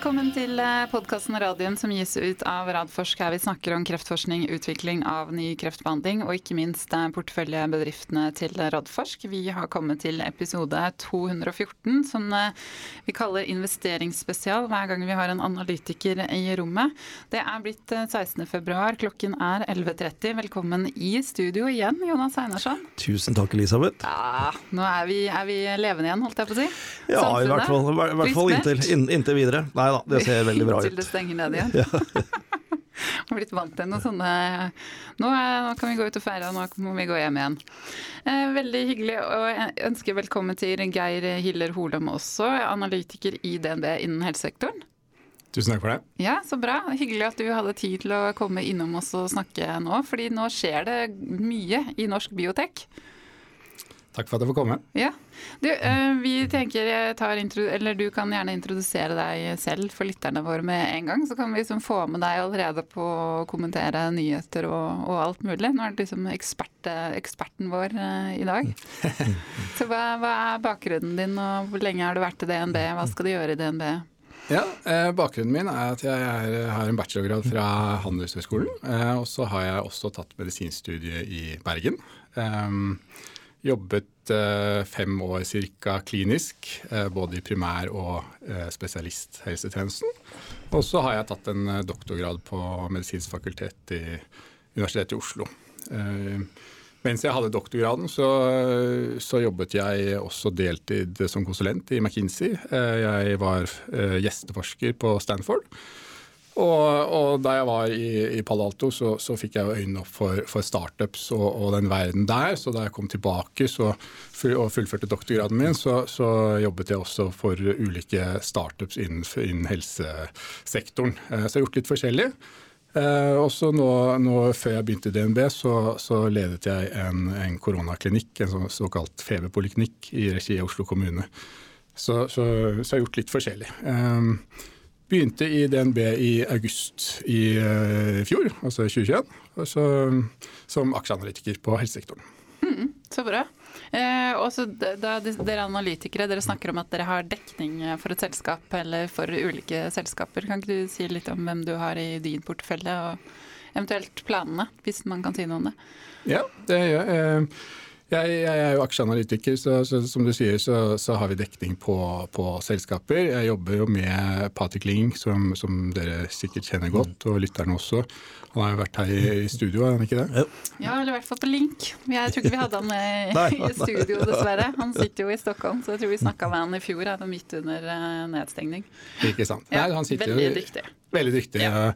Velkommen til podkasten Radium som gis ut av Radforsk, her vi snakker om kreftforskning, utvikling av ny kreftbehandling og ikke minst porteføljebedriftene til Radforsk. Vi har kommet til episode 214 som vi kaller investeringsspesial hver gang vi har en analytiker i rommet. Det er blitt 16. februar, klokken er 11.30. Velkommen i studio igjen, Jonas Einarsson. Tusen takk, Elisabeth. Ja, nå er vi, er vi levende igjen, holdt jeg på å si. Ja, Samfunnet. i hvert fall, i hvert fall inntil, inntil videre. Nei da, det ser veldig bra ut. Til det stenger ned igjen. Ja. har blitt vant til noe sånne nå, nå, kan vi gå ut og feire, og nå må vi gå hjem igjen. Eh, veldig hyggelig å ønske velkommen til Geir Hiller Holum også, analytiker i DNB innen helsesektoren. Tusen takk for det. Ja, Så bra. Hyggelig at du hadde tid til å komme innom oss og snakke nå, fordi nå skjer det mye i norsk biotek. Takk for at jeg får komme. Ja. Du, eh, vi tenker eller du kan gjerne introdusere deg selv for lytterne våre med en gang. Så kan vi liksom få med deg allerede på å kommentere nyheter og, og alt mulig. Nå er du liksom ekspert, eksperten vår i dag. Så hva, hva, er bakgrunnen din, og hvor lenge har du vært i DNB? Hva skal du gjøre i DNB? Ja, eh, Bakgrunnen min er at jeg er, har en bachelorgrad fra Handelshøyskolen. Eh, og så har jeg også tatt medisinstudiet i Bergen. Eh, Jobbet eh, fem år ca. klinisk, eh, både i primær- og eh, spesialisthelsetjenesten. Og så har jeg tatt en doktorgrad på medisinsk fakultet i Universitetet i Oslo. Mens jeg hadde doktorgraden, så, så, jobbet jeg også deltid som konsulent i McKinsey. Jeg var gjesteforsker på Stanford. Og, og, da jeg var i, i Palo Alto, så, så fikk jeg øynene opp for, for startups og, og, den verden der. Så da jeg kom tilbake så, og fullførte doktorgraden min, så, så, jobbet jeg også for ulike startups innen, innen helsesektoren. Eh, så jeg har gjort litt forskjellig. Eh, også nå, nå, Før jeg begynte i DNB, så, så ledet jeg en, en koronaklinikk, en så, såkalt feberpoliklinikk i regi av Oslo kommune. Så, så, jeg har gjort litt forskjellig. Um, Begynte i DNB i august i uh, fjor, altså 2021, altså, som aksjeanalytiker på helsesektoren. Mm, så bra. Eh, også da, dere analytikere dere snakker om at dere har dekning for et selskap eller for ulike selskaper. Kan ikke du si litt om hvem du har i din portefølje, og eventuelt planene, hvis man kan si noe om det? Ja, det gjør jeg. Eh, jeg, jeg, er jo aksjeanalytiker, så, så, som du sier så, så har vi dekning på, på, selskaper. Jeg jobber jo med Patrick Ling, som, som, dere sikkert kjenner godt, og lytterne også. Han har jo vært her i, i studio, har han ikke det? Ja, eller i hvert fall på link. Jeg tror ikke vi hadde han i, i studio, dessverre. Han sitter jo i Stockholm, så jeg tror vi snakka med han i fjor, midt under eh, nedstengning. Ikke sant. Ja, Nei, veldig jo, dyktig. Veldig dyktig. Ja.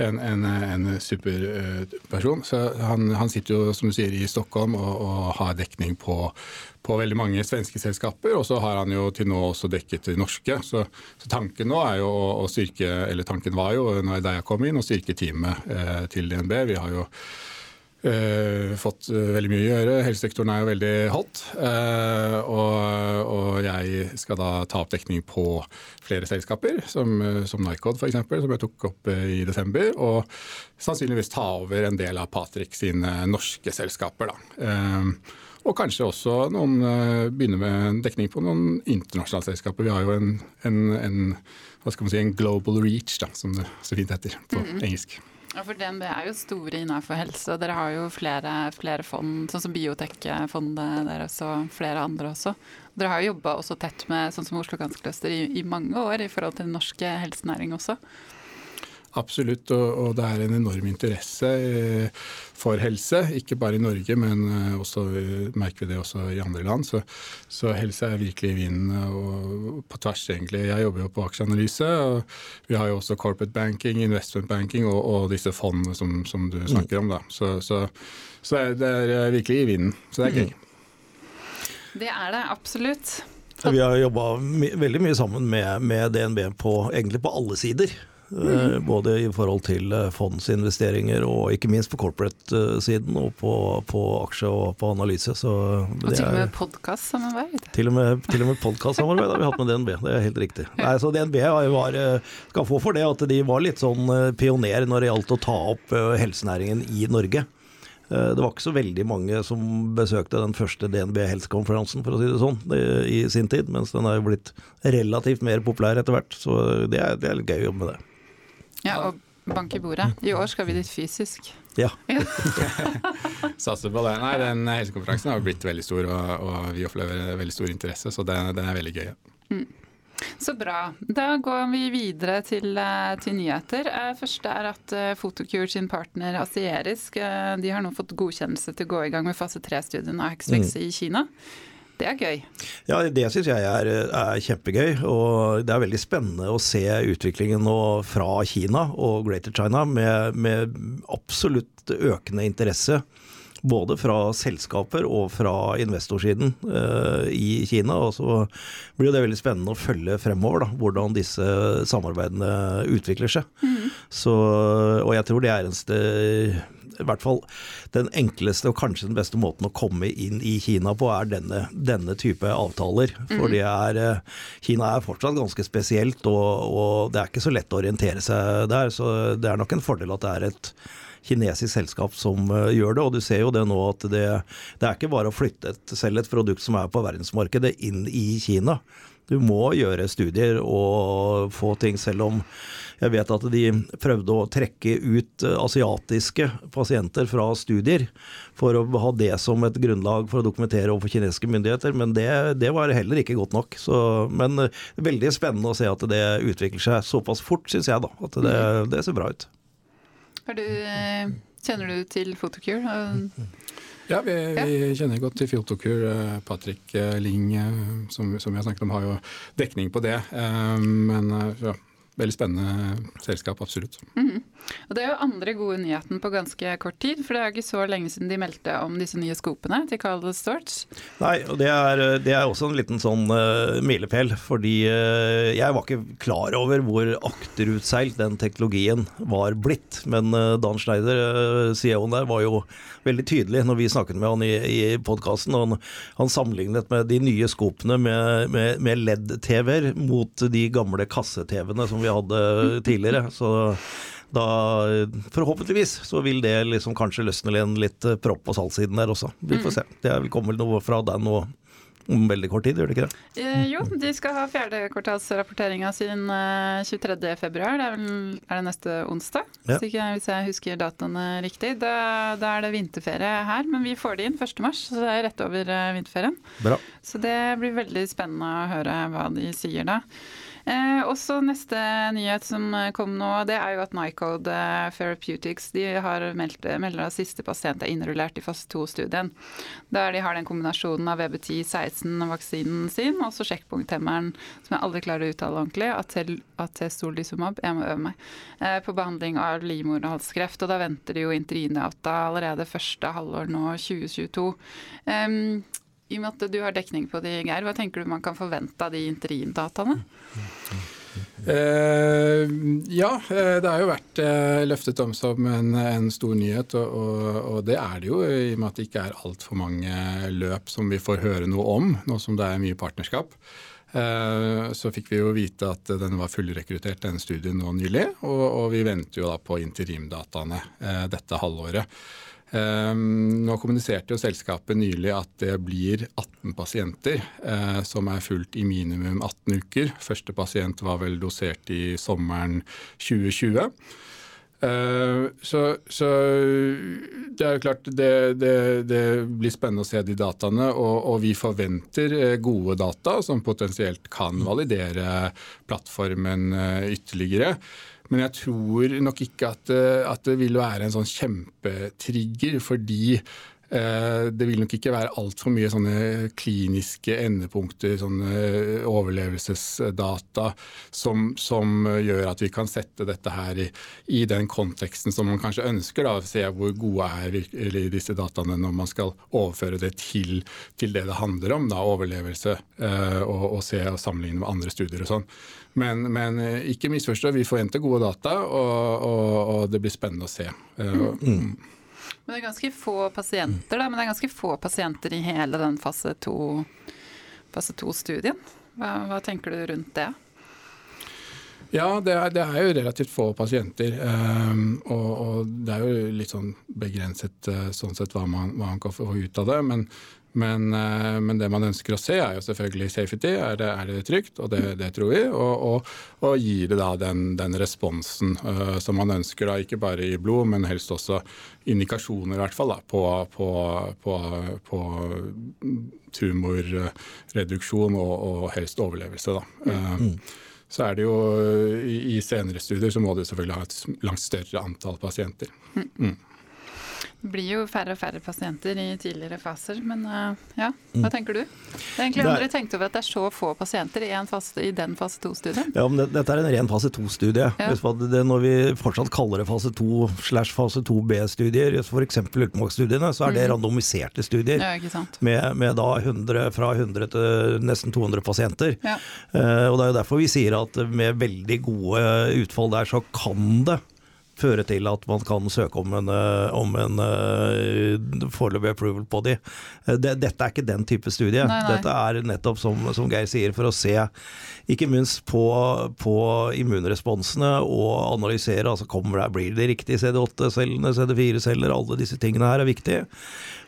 En, en, en superperson. Så han, han, sitter jo, som du sier, i Stockholm og, og har dekning på, på veldig mange svenske selskaper, og så har han jo til nå også dekket de norske. Så, så, tanken nå er jo å styrke, eller tanken var jo da jeg kom inn, å styrke teamet eh, til DNB. Vi har jo Uh, fått uh, veldig mye å gjøre. Helsesektoren er jo veldig hot. Uh, og, og, jeg skal da ta opp dekning på flere selskaper, som, som Nycod f.eks., som jeg tok opp i desember. Og sannsynligvis ta over en del av Patrick sine norske selskaper. da. Og kanskje også noen, begynne med en dekning på noen internasjonale selskaper. Vi har jo en, en, en, hva skal man si, en global reach, da, som det så fint heter på mm engelsk. Ja, for DNB er jo store innenfor helse, og dere har jo flere, flere fond, sånn som Biotekfondet deres og flere andre også. Dere har jo jobba også tett med sånn som Oslo Cancer Cluster i, i mange år i forhold til den norske helsenæring også. Absolutt, og, og, det er en enorm interesse eh, for helse. Ikke bare i Norge, men eh, også eh, merker vi det også i andre land. Så, så helse er virkelig i vinden og på tvers, egentlig. Jeg jobber jo på aksjeanalyse. og Vi har jo også corporate banking, investment banking og, og disse fondene som, som, du snakker om. Da. Så, så, så, det er virkelig i vinden. Så det er gøy. Det er det absolutt. Vi har jobba my veldig mye sammen med, med DNB på, egentlig på alle sider. Mm. Både i forhold til eh, fondsinvesteringer og ikke minst på corporate-siden og på, på aksje og på analyse. Så og til og med podkastsamarbeid? Til og med, til og med podkastsamarbeid har vi hatt med DNB, det er helt riktig. Nei, så DNB var, eh, skal få for det at de var litt sånn pioner når det gjaldt å ta opp helsenæringen i Norge. Det var ikke så veldig mange som besøkte den første DNB Helse-konferansen, for å si det sånn, i sin tid. Mens den er jo blitt relativt mer populær etter hvert. Så det er, det er litt gøy å jobbe med det. Ja, og bank i bordet. I år skal vi dit fysisk. Ja. ja. Satser på det. Nei, den helsekonferansen har blitt veldig stor, og, og vi opplever veldig stor interesse, så den, den er veldig gøy. Mm. Så bra. Da går vi videre til, eh, til nyheter. Først første er at Photocure eh, sin partner Asierisk de har nå fått godkjennelse til å gå i gang med fase tre-studien av Hexvex mm. i Kina. Det er gøy. Ja, det syns jeg er, er, kjempegøy. Og det er veldig spennende å se utviklingen nå fra Kina og Greater China med, med absolutt økende interesse både fra selskaper og fra investorsiden eh, i Kina. Og så blir det veldig spennende å følge fremover da, hvordan disse samarbeidene utvikler seg. Mm. Så, og jeg tror det er eneste i hvert fall den enkleste og kanskje den beste måten å komme inn i Kina på, er denne, denne type avtaler. For mm. er, eh, Kina er fortsatt ganske spesielt, og, og, det er ikke så lett å orientere seg der. Så det er nok en fordel at det er et kinesisk selskap som uh, gjør det. Og du ser jo det nå at det, det er ikke bare å flytte et, selv et produkt som er på verdensmarkedet inn i Kina. Du må gjøre studier og få ting, selv om jeg vet at de prøvde å trekke ut eh, asiatiske pasienter fra studier for å ha det som et grunnlag for å dokumentere overfor kinesiske myndigheter, men det, det var heller ikke godt nok. Så, men uh, veldig spennende å se at det utvikler seg såpass fort, syns jeg da. At det, det ser bra ut. Du, eh, kjenner du til Photocure? Ja, vi, vi, kjenner godt til Photocure. Eh, Patrick eh, Ling, som, som har snakket om, har jo dekning på det. Men ja, veldig spennende selskap, absolutt. Mm -hmm. Og Det er jo andre gode nyheten på ganske kort tid, for det er jo ikke så lenge siden de meldte om disse nye skopene til Carl Storch. Nei, og det er, det er, også en liten sånn uh, milepæl, fordi uh, jeg var ikke klar over hvor akterutseilt den teknologien var blitt. Men uh, Dan Schneider, uh, CEO-en der, var jo veldig tydelig når vi snakket med han i, i podkasten. Han, han, sammenlignet med de nye skopene med, med, med LED-TV-er mot de gamle kasse-TV-ene som vi hadde tidligere. Så da forhåpentligvis så vil det liksom kanskje løsne en litt eh, propp på salgssiden der også. Vi får mm. se. Det kommer vel noe fra den nå om veldig kort tid, gjør det ikke det? Eh, jo, de skal ha fjerdekvartalsrapporteringa sin eh, 23.2. Det er, vel, er det neste onsdag, ja. ikke, hvis, jeg husker datoene riktig. Da, da, er det vinterferie her, men vi får det inn 1.3, så det er rett over eh, vinterferien. Bra. Så det blir veldig spennende å høre hva de sier da. Eh, også neste nyhet som kom nå, det er jo at Nycode eh, Therapeutics de har meldt, melder at siste pasient er innrullert i fase 2-studien. Der de har den kombinasjonen av VBT16-vaksinen sin og så sjekkpunkthemmeren, som jeg aldri klarer å uttale ordentlig, atestolizumab, jeg må øve meg, eh, på behandling av livmorhalskreft. Og da venter de jo interinata allerede første halvår nå 2022. Um, i og med at du har dekning på de, Geir, hva tenker du man kan forvente av de interimdataene? Eh, ja, eh, det har jo vært eh, løftet om som en, en stor nyhet. Og, og, og, det er det jo, i og med at det ikke er altfor mange løp som vi får høre noe om, nå som det er mye partnerskap. Så fikk vi jo vite at den var fullrekruttert, denne studien nå nylig. Og, og vi venter jo da på interimdataene dette halvåret. Ehm, nå kommuniserte jo selskapet nylig at det blir 18 pasienter eh, som er fulgt i minimum 18 uker. Første pasient var vel dosert i sommeren 2020. Uh, så, så, det er jo klart det, det, det, blir spennende å se de dataene, og, og, vi forventer eh, gode data som potensielt kan validere plattformen uh, ytterligere. Men jeg tror nok ikke at, eh, at det vil være en sånn kjempetrigger, fordi eh, det vil nok ikke være altfor mye sånne kliniske endepunkter, sånne overlevelsesdata, som, som, gjør at vi kan sette dette her i, i den konteksten som man kanskje ønsker. da, Se hvor gode er disse dataene når man skal overføre det til, til det det handler om, da, overlevelse, eh, og, og se og sammenligne med andre studier og sånn. Men, men eh, ikke misforstå, vi forventer gode data, og, og, og, det blir spennende å se. Eh, mm. Men det er ganske få pasienter, da, men det er ganske få pasienter i hele den fase to-studien. Hva, hva tenker du rundt det? Ja, det er, det er, jo relativt få pasienter. Um, og, og, det er jo litt sånn begrenset uh, sånn sett hva man, hva man, kan få ut av det. Men, men, uh, men, det man ønsker å se, er jo selvfølgelig safety. Er det, er det trygt? Og det, det, tror vi. Og, og, og gir det da den, den responsen uh, som man ønsker, da, ikke bare i blod, men helst også indikasjoner i hvert fall da, på, på, på, på tumorreduksjon og, og helst overlevelse. Da. Mm så er det jo i, senere studier så må du selvfølgelig ha et langt større antall pasienter. Mm. Det blir jo færre og færre pasienter i tidligere faser, men uh, ja, hva mm. tenker du? Det er egentlig det er, aldri tenkt over at det er så få pasienter i, fase, i den fase 2-studien. Ja, men det, dette er en ren fase 2-studie. Ja. Når vi fortsatt kaller det fase 2 slash fase 2B-studier, f.eks. Ultimox-studiene, så er det mm. randomiserte studier. Ja, med, med, da 100, fra 100 til nesten 200 pasienter. Ja. Uh, og det er jo derfor vi sier at med veldig gode utfall der, så kan det føre til at man kan søke om en, eh, om en uh, foreløpig approval på de. Eh, det, dette er ikke den type studie. Nei, nei. Dette er nettopp som, som, Geir sier, for å se ikke minst på, på immunresponsene og analysere. altså kommer det, Blir det riktig CD8-cellene, CD4-celler, alle disse tingene her er viktige.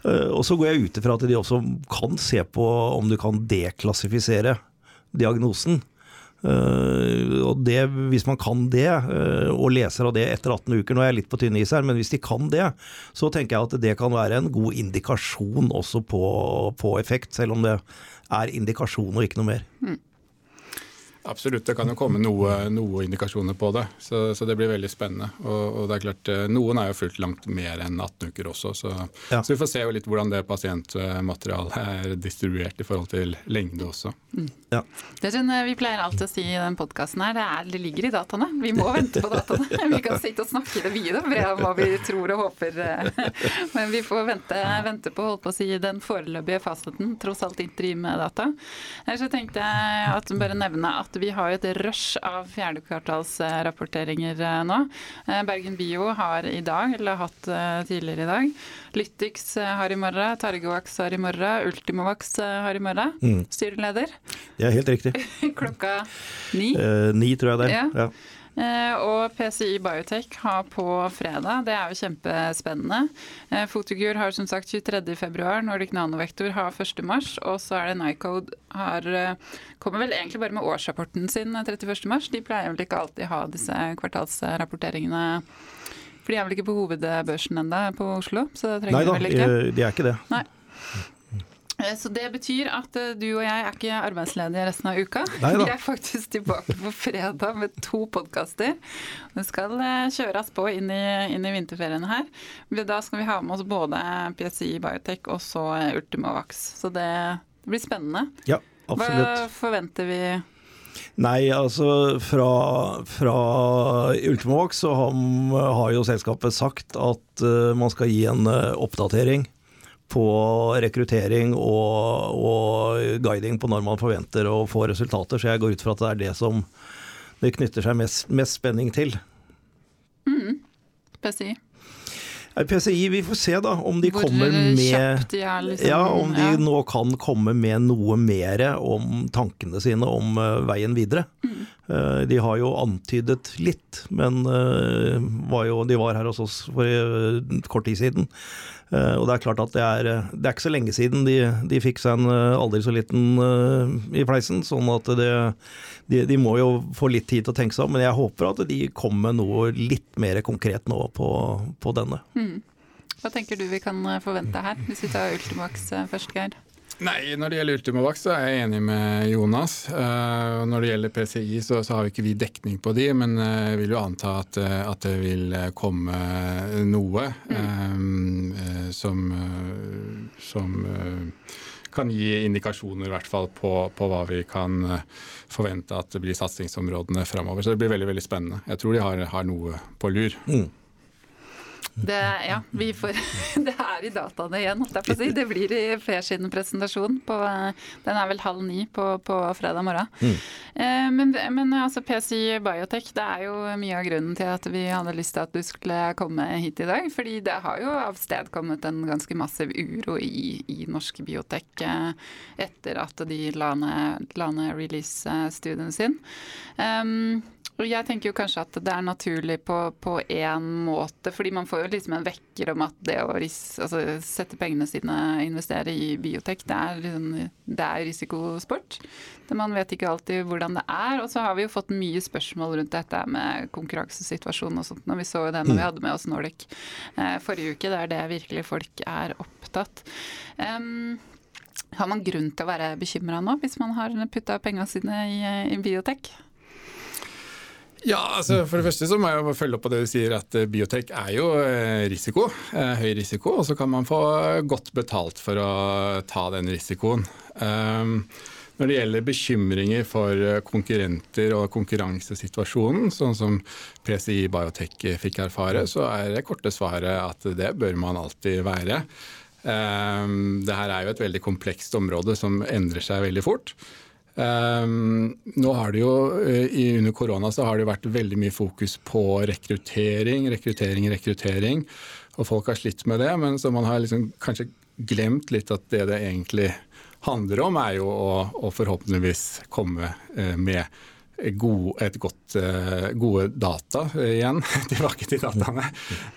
Og så går jeg ut ifra at de også kan se på om du kan deklassifisere diagnosen. Uh, og det, Hvis man kan det, uh, og leser av det etter 18 uker Nå er jeg litt på tynn is her, men hvis de kan det, så tenker jeg at det kan være en god indikasjon også på, på effekt, selv om det er indikasjon og ikke noe mer. Mm. Absolutt, det kan jo komme noe, noe indikasjoner på det. Så, så, det blir veldig spennende. Og, og, det er klart, eh, Noen er jo fulgt langt mer enn 18 uker også, så, ja. så vi får se jo litt hvordan det pasientmaterialet er distribuert i forhold til lengde også. Mm. Ja. Det sånn, Vi pleier alltid å si i den podkasten her, det, er, det, ligger i dataene. Vi må vente på dataene. Vi kan sitte og snakke det videre om hva vi tror og håper. Eh. Men vi får vente, vente på, holdt på å si, den foreløpige fasiten, tross alt ikke med data. Så tenkte jeg at bare nevne at vi har et rush av fjerdekvartalsrapporteringer eh, nå. Eh, Bergen Bio har i dag, eller har hatt eh, tidligere i dag. Lytix har i morgen, Targovax har i morgen, Ultimovax har i morgen. Mm. Styreleder. Det er helt riktig. Klokka ni. Eh, ni, tror jeg det. Ja. ja. Eh, og PCI Biotech har på fredag. Det er jo kjempespennende. Eh, Fotogur har som sagt 23.2, Nordic Nanovektor har 1.3, og så er det Nycode har eh, Kommer vel egentlig bare med årsrapporten sin 31.3. De pleier vel ikke alltid ha disse kvartalsrapporteringene. For de er vel ikke på hovedbørsen ennå på Oslo? så det trenger Nei da, vel ikke. de er ikke det. Nei. Eh, så det betyr at eh, du og jeg er ikke arbeidsledige resten av uka. Vi er faktisk tilbake på fredag med to podkaster. Det skal eh, kjøres på inn i, inn i vinterferiene her. Da skal vi ha med oss både PSI Biotech og så Ultimovax. Så det, det blir spennende. Ja, absolutt. Hva forventer vi? Nei, altså fra, fra Ultimovax så har, har, jo selskapet sagt at uh, man skal gi en uh, oppdatering på rekruttering og, og, guiding på når man forventer å få resultater. Så jeg går ut fra at det er det som det knytter seg mest, mest spenning til. Mm. PCI. PCI, vi får se da om de Hvor kommer med de er, liksom, Ja, om de ja. nå kan komme med noe mer om tankene sine om uh, veien videre. Mm. Uh, de har jo antydet litt, men uh, var jo, de var her hos oss for kort tid siden. Eh, og det er klart at det er, eh, det er ikke så lenge siden de, de fikk seg en eh, aldri så liten i fleisen. Sånn at det, de, de, må jo få litt tid til å tenke seg om. Men jeg håper at de kommer med noe litt mer konkret nå på, på denne. Mm. Hva tenker du vi kan forvente her, hvis vi tar Ultimax først, Geir? Nei, når det gjelder Ultimovac, så er jeg enig med Jonas. Uh, når det gjelder PCI så, så, har vi ikke vi dekning på de, men uh, jeg vil jo anta at, uh, at det vil komme noe um, som, som kan gi indikasjoner i hvert fall på, på, hva vi kan forvente at det blir satsingsområdene framover. Så det blir veldig veldig spennende. Jeg tror de har, har noe på lur. Mm. Det, ja, vi får, det er i dataene igjen, holdt jeg på å si. Det blir i Per sin presentasjon. På, den er vel halv ni på, på fredag morgen. Mm. Eh, men, men altså PCI Biotech, det er jo mye av grunnen til at vi hadde lyst til at du skulle komme hit i dag. Fordi det har jo avstedkommet en ganske massiv uro i, i norsk biotek eh, etter at de la ned, ned release-studien sin. Um, jeg tenker jo kanskje at det er naturlig på én måte, fordi man får jo liksom en vekker om at det å ris, altså, sette pengene sine, investere i biotek, det er, det er risikosport. Man vet ikke alltid hvordan det er. Og så har vi jo fått mye spørsmål rundt dette med konkurransesituasjonen og sånt. Når vi så jo det når vi mm. hadde med oss Nordic eh, forrige uke, det er det virkelig folk er opptatt. Um, har man grunn til å være bekymra nå, hvis man har putta pengene sine i, i biotek? Ja, altså For det første så må jeg jo følge opp på det du sier, at eh, biotek er jo eh, risiko. Eh, høy risiko, og så kan man få godt betalt for å ta den risikoen. Um, når det gjelder bekymringer for konkurrenter og konkurransesituasjonen, sånn som PCI Biotech fikk erfare, så er det korte svaret at det bør man alltid være. Um, det her er jo et veldig komplekst område som endrer seg veldig fort. Um, nå har det jo, uh, Under korona så har det vært veldig mye fokus på rekruttering, rekruttering, rekruttering. Og folk har slitt med det, men så man har liksom kanskje glemt litt at det det egentlig handler om, er jo å, å forhåpentligvis komme uh, med gode, et godt, uh, gode data igjen, tilbake til dataene,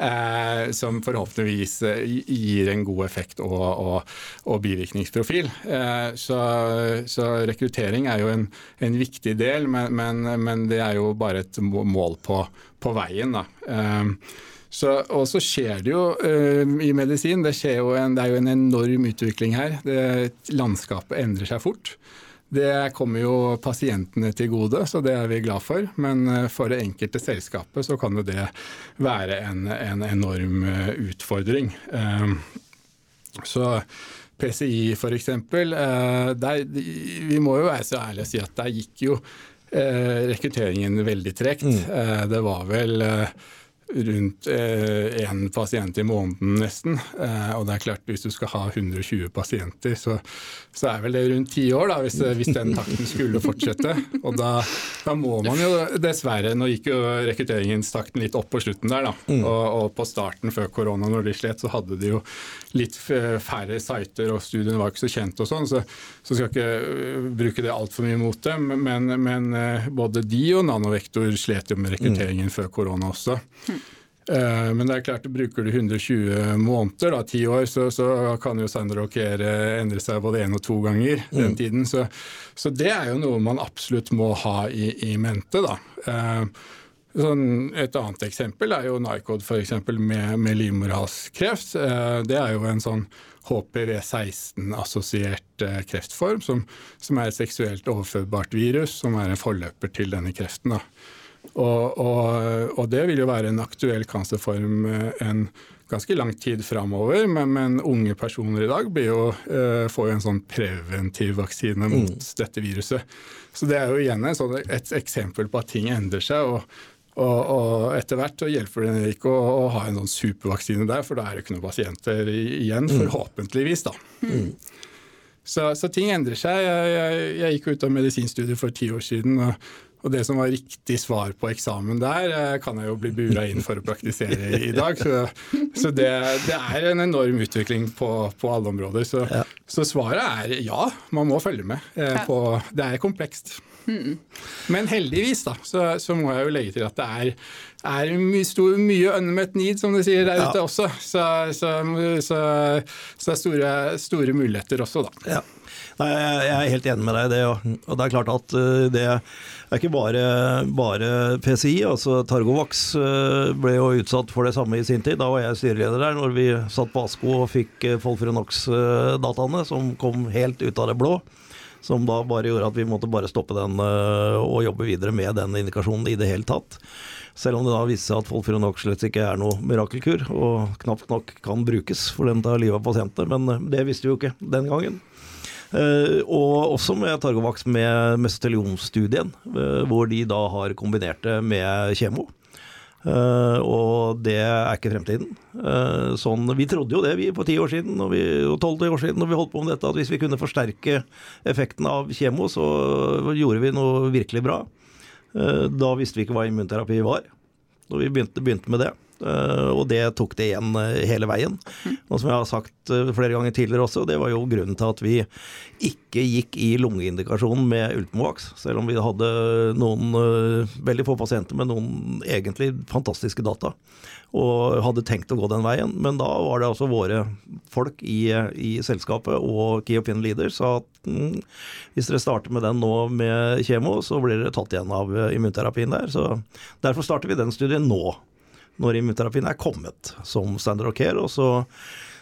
uh, som forhåpentligvis gir en god effekt og, og, og bivirkningsprofil. Så, så, rekruttering er jo en, en viktig del, men, men, men, det er jo bare et mål på, på veien. Da. Så, og så skjer det jo uh, i medisin, det, en, det, er jo en enorm utvikling her. Det, landskapet endrer seg fort. Det kommer jo pasientene til gode, så det er vi glad for. Men eh, for det enkelte selskapet så kan jo det være en, en enorm eh, utfordring. Eh, så PCI f.eks. Vi må jo være så ærlige å si at der gikk jo rekrutteringen veldig tregt. Mm. Det var vel rundt én eh, pasient i måneden nesten. Eh, og det er klart hvis du skal ha 120 pasienter, så, så er vel det rundt ti år, da, hvis, hvis, den takten skulle fortsette. Og da, da, må man jo dessverre Nå gikk jo rekrutteringstakten litt opp på slutten der, da. Mm. Og, og, på starten før korona, når de slet, så hadde de jo litt færre sider, og studiene var ikke så kjent og sånn, så, så skal ikke bruke det altfor mye mot dem. Men, men, både de og Nanovektor slet jo med rekrutteringen mm. før korona også. Mm. Men det er klart, bruker du 120 måneder, da, ti år, så, så kan jo Sander og Kere endre seg både én og to ganger mm. den tiden. Så, så, det er jo noe man absolutt må ha i, i mente. da. Sånn, et annet eksempel er jo Nycod f.eks. med, med livmorhalskreft. Eh, det er jo en sånn HPV16-assosiert eh, kreftform, som, som, er et seksuelt overførbart virus, som er en forløper til denne kreften. Og, og, og, det vil jo være en aktuell cancerform eh, en ganske lang tid framover, men, men, unge personer i dag jo, får jo en sånn preventiv vaksine mot mm. dette viruset. Så det er jo igjen sånn, et eksempel på at ting endrer seg. og og, etter hvert så hjelper det ikke å, å, ha en sånn supervaksine der, for da er det ikke noen pasienter igjen, mm. forhåpentligvis. da. Mm. Så, så, ting endrer seg. Jeg, jeg, jeg gikk ut av medisinstudiet for ti år siden. og, og det som var riktig svar på eksamen der, eh, kan jeg jo bli bura inn for å praktisere i dag. Så, så det, det, er en enorm utvikling på, på alle områder. Så, ja. så, svaret er ja, man må følge med. Eh, på, det er komplekst. Mm. Men heldigvis da, så, så, må jeg jo legge til at det er, er my, stor, mye unmet need, som du sier der ja. ute også. Så, så, så, det er store, store, muligheter også, da. Ja. Nei, jeg er helt enig med deg i det. Og det er klart at eh, det er ikke bare, bare PCI. altså Targovax eh, ble jo utsatt for det samme i sin tid. Da var jeg styreleder der når vi satt på ASKO og fikk Folfrenox-dataene, som kom helt ut av det blå. Som da bare gjorde at vi måtte bare stoppe den eh, og jobbe videre med den indikasjonen i det hele tatt. Selv om det da viste seg at Folfrenox slett ikke er noe mirakelkur, og knapt nok kan brukes for den tar livet av pasienter. Men eh, det visste vi jo ikke den gangen. Uh, og også med Targovax med mesotelionstudien, uh, hvor de da har kombinert det med kjemo. Uh, og det er ikke fremtiden. Uh, sånn, vi trodde jo det vi på ti år siden og, vi, og 12 år siden når vi holdt på med dette, at hvis vi kunne forsterke effekten av kjemo, så gjorde vi noe virkelig bra. Uh, da visste vi ikke hva immunterapi var, og vi begynte, begynte med det. Og det tok det igjen hele veien. Og som jeg har sagt flere ganger tidligere også, det var jo grunnen til at vi ikke gikk i lungeindikasjonen med Ultimovax, selv om vi hadde noen veldig få pasienter med noen egentlig fantastiske data og hadde tenkt å gå den veien. Men da var det altså våre folk i, i selskapet og Key Opinion Leader sa at mm, hvis dere starter med den nå med kjemo, så blir dere tatt igjen av immunterapien der. Så derfor starter vi den studien nå, når immunterapien er kommet som standard of care. og så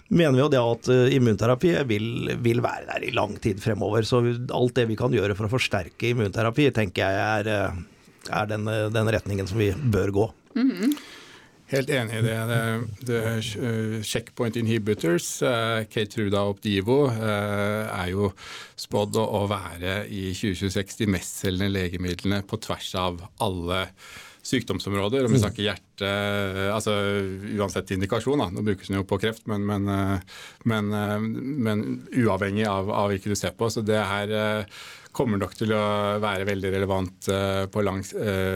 mener vi jo det at eh, immunterapi vil, vil, være der i lang tid fremover. Så alt det vi kan gjøre for å forsterke immunterapi, tenker jeg er, eh, er den, den, retningen som vi bør gå. Mm -hmm. Helt enig i det. det, det checkpoint inhibitors, eh, Keytruda og Opdivo, eh, er jo spådd å være i 2026 de mestselgende legemidlene på tvers av alle sykdomsområder. Om vi mm. snakker hjerte altså Uansett indikasjon, da. nå brukes den jo på kreft, men, men, men, men uavhengig av, av hvilke du ser på. Så det her kommer nok til å være veldig relevant på lang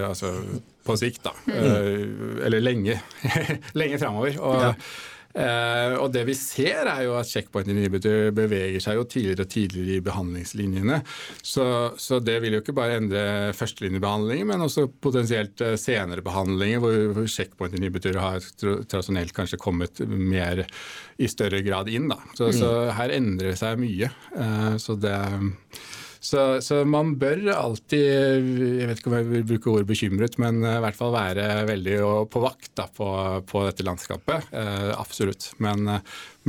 altså på sikt, da. Mm. Eller lenge. lenge framover. Og, Uh, og det vi ser, er jo at checkpoint inhibitor beveger seg jo tidligere og tidligere i behandlingslinjene. Så, så det vil jo ikke bare endre førstelinjebehandlinger, men også potensielt uh, senere behandlinger, hvor, hvor checkpoint inhibitor har tradisjonelt kanskje kommet mer i større grad inn. Da. Så, mm. så her endrer det seg mye. Eh, så det så, så, man bør alltid, jeg vet ikke om jeg vil bruke ordet bekymret, men i hvert fall være veldig på vakt da, på, på, dette landskapet. Eh, absolutt. Men,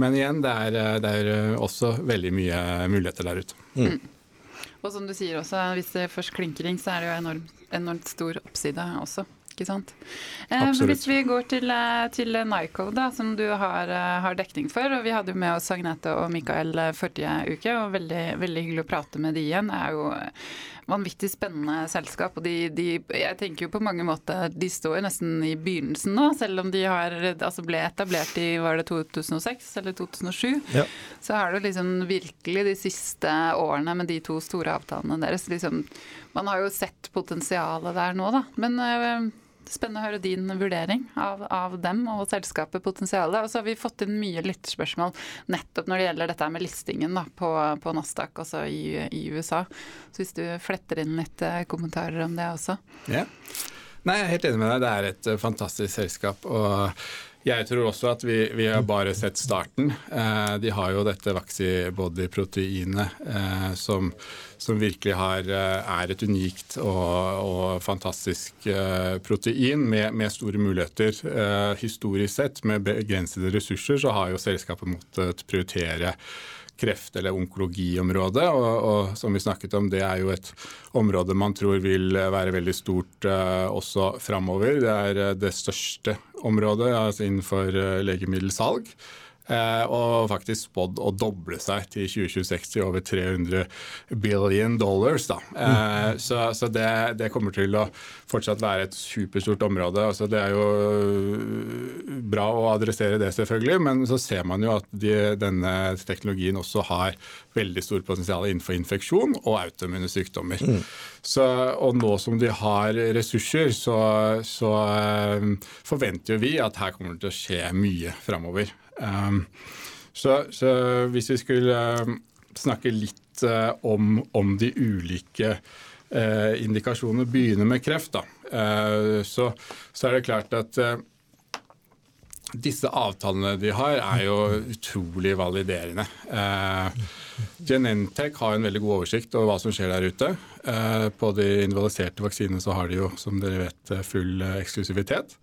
men igjen, det er, det er, også veldig mye muligheter der ute. Mm. Og som du sier også, hvis det først klinker ring, så er det jo enormt, enormt stor oppside også ikke sant. Eh, hvis vi går til, eh, til Nyco, da, som du har, eh, har, dekning for. og Vi hadde jo med oss Agnete og Mikael eh, forrige uke, og veldig, veldig hyggelig å prate med de igjen. Det er jo vanvittig spennende selskap. og de, de, jeg tenker jo på mange måter, de står nesten i begynnelsen nå, selv om de har, altså ble etablert i var det 2006 eller 2007. Ja. Så har det liksom virkelig de siste årene med de to store avtalene deres liksom, Man har jo sett potensialet der nå, da. Men Spennende å høre din vurdering av, av, dem og selskapet potensialet. Og så har vi fått inn mye lytterspørsmål nettopp når det gjelder dette med listingen da, på, på Nasdaq, altså i, i, USA. Så hvis du fletter inn litt eh, kommentarer om det også. Ja. Nei, jeg er helt enig med deg. Det er et uh, fantastisk selskap. og jeg tror også at vi, vi har bare sett starten. Eh, de har jo dette Vaxibody-proteinet eh, som, som, virkelig har, eh, er et unikt og, og fantastisk eh, protein med, med, store muligheter. Eh, historisk sett, med begrensede ressurser, så har jo selskapet måttet prioritere kreft- eller onkologiområdet. Og, og, som vi snakket om, det er jo et område man tror vil være veldig stort uh, også framover. Det er uh, det største området altså innenfor uh, legemiddelsalg. Eh, og faktisk spådd å doble seg til 2026 til over 300 billion dollars. Da. Eh, mm. Så, så det, det, kommer til å fortsatt være et superstort område. Altså, det er jo øh, bra å adressere det, selvfølgelig, men så ser man jo at de, denne teknologien også har veldig stort potensial innenfor infeksjon og autoimmune sykdommer. Mm. Så, og nå som de har ressurser, så, så forventer vi at her kommer det til å skje mye framover. Um, så, så, hvis vi skulle um, snakke litt uh, om, om, de ulike uh, indikasjonene, begynner med kreft, da, uh, så, så, er det klart at disse avtalene de har, er jo utrolig validerende. Genentech har en veldig god oversikt over hva som skjer der ute. på de individualiserte vaksinene så har de jo, som dere vet, full eksklusivitet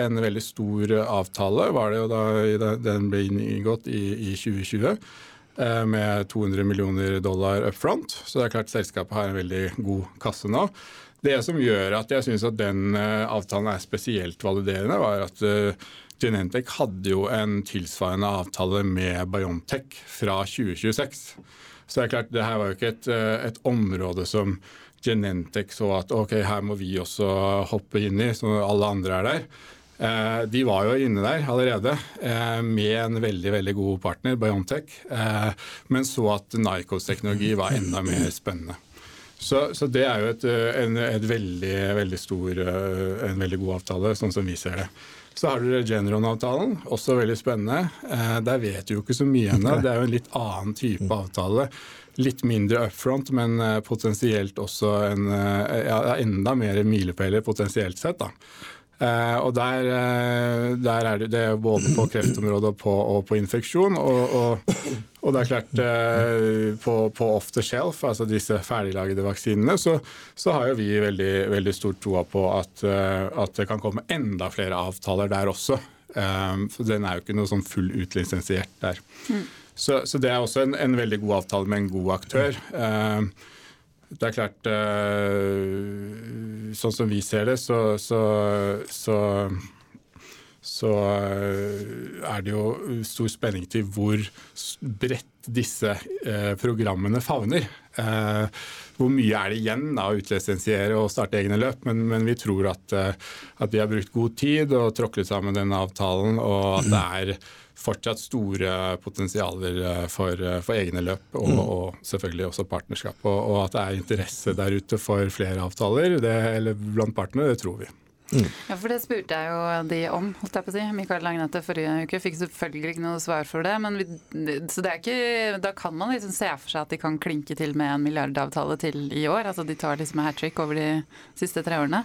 en veldig stor avtale, var det jo da den ble inngått i, i 2020 eh, med 200 millioner dollar up front. Så det er klart selskapet har en veldig god kasse nå. Det som gjør at jeg syns at den eh, avtalen er spesielt validerende, var at uh, Genentech hadde jo en tilsvarende avtale med Biontech fra 2026. Så det er klart, det her var jo ikke et, et område som Genentech så at ok, her må vi også hoppe inn i, så alle andre er der. Eh, de var jo inne der allerede eh, med en veldig veldig god partner, Biontech, eh, men så at Nycos teknologi var enda mer spennende. Så, så det er jo et, en, et veldig, veldig stor, en veldig god avtale, sånn som vi ser det. Så har du Regeneron-avtalen, også veldig spennende. Eh, der vet du jo ikke så mye ennå. Det er jo en litt annen type avtale. Litt mindre upfront, men eh, potensielt også en, ja, enda mer milepæler potensielt sett. da. Uh, og der, uh, der, er det, det er både på kreftområdet og på, og på infeksjon. Og, og, og, det er klart, uh, på, på, off the shelf, altså disse ferdiglagede vaksinene, så, så har jo vi veldig, veldig stor troa på at, at, det kan komme enda flere avtaler der også. for den er jo ikke noe sånn full utlisensiert der. Mm. Så, så, det er også en, en, veldig god avtale med en god aktør. Uh, det er klart uh, Sånn som vi ser det, så, så, så, så uh, er det jo stor spenning til hvor bredt disse programmene favner. hvor mye er det igjen da, å utlisensiere og starte egne løp, men, men vi tror at, at de har brukt god tid og tråklet sammen denne avtalen, og at det er fortsatt store potensialer eh, for, eh, for egne løp, og, mm. og, selvfølgelig også partnerskap. Og, og, at det er interesse der ute for flere avtaler det, eller blant partnere, det tror vi. Mm. Ja, for Det spurte jeg jo de om, holdt jeg på å si. Mikael Lagnete forrige uke. Fikk selvfølgelig ikke noe svar for det. Men vi, så det er ikke, da kan man liksom se for seg at de kan klinke til med en milliardavtale til i år. Altså De tar liksom hat trick over de siste tre årene.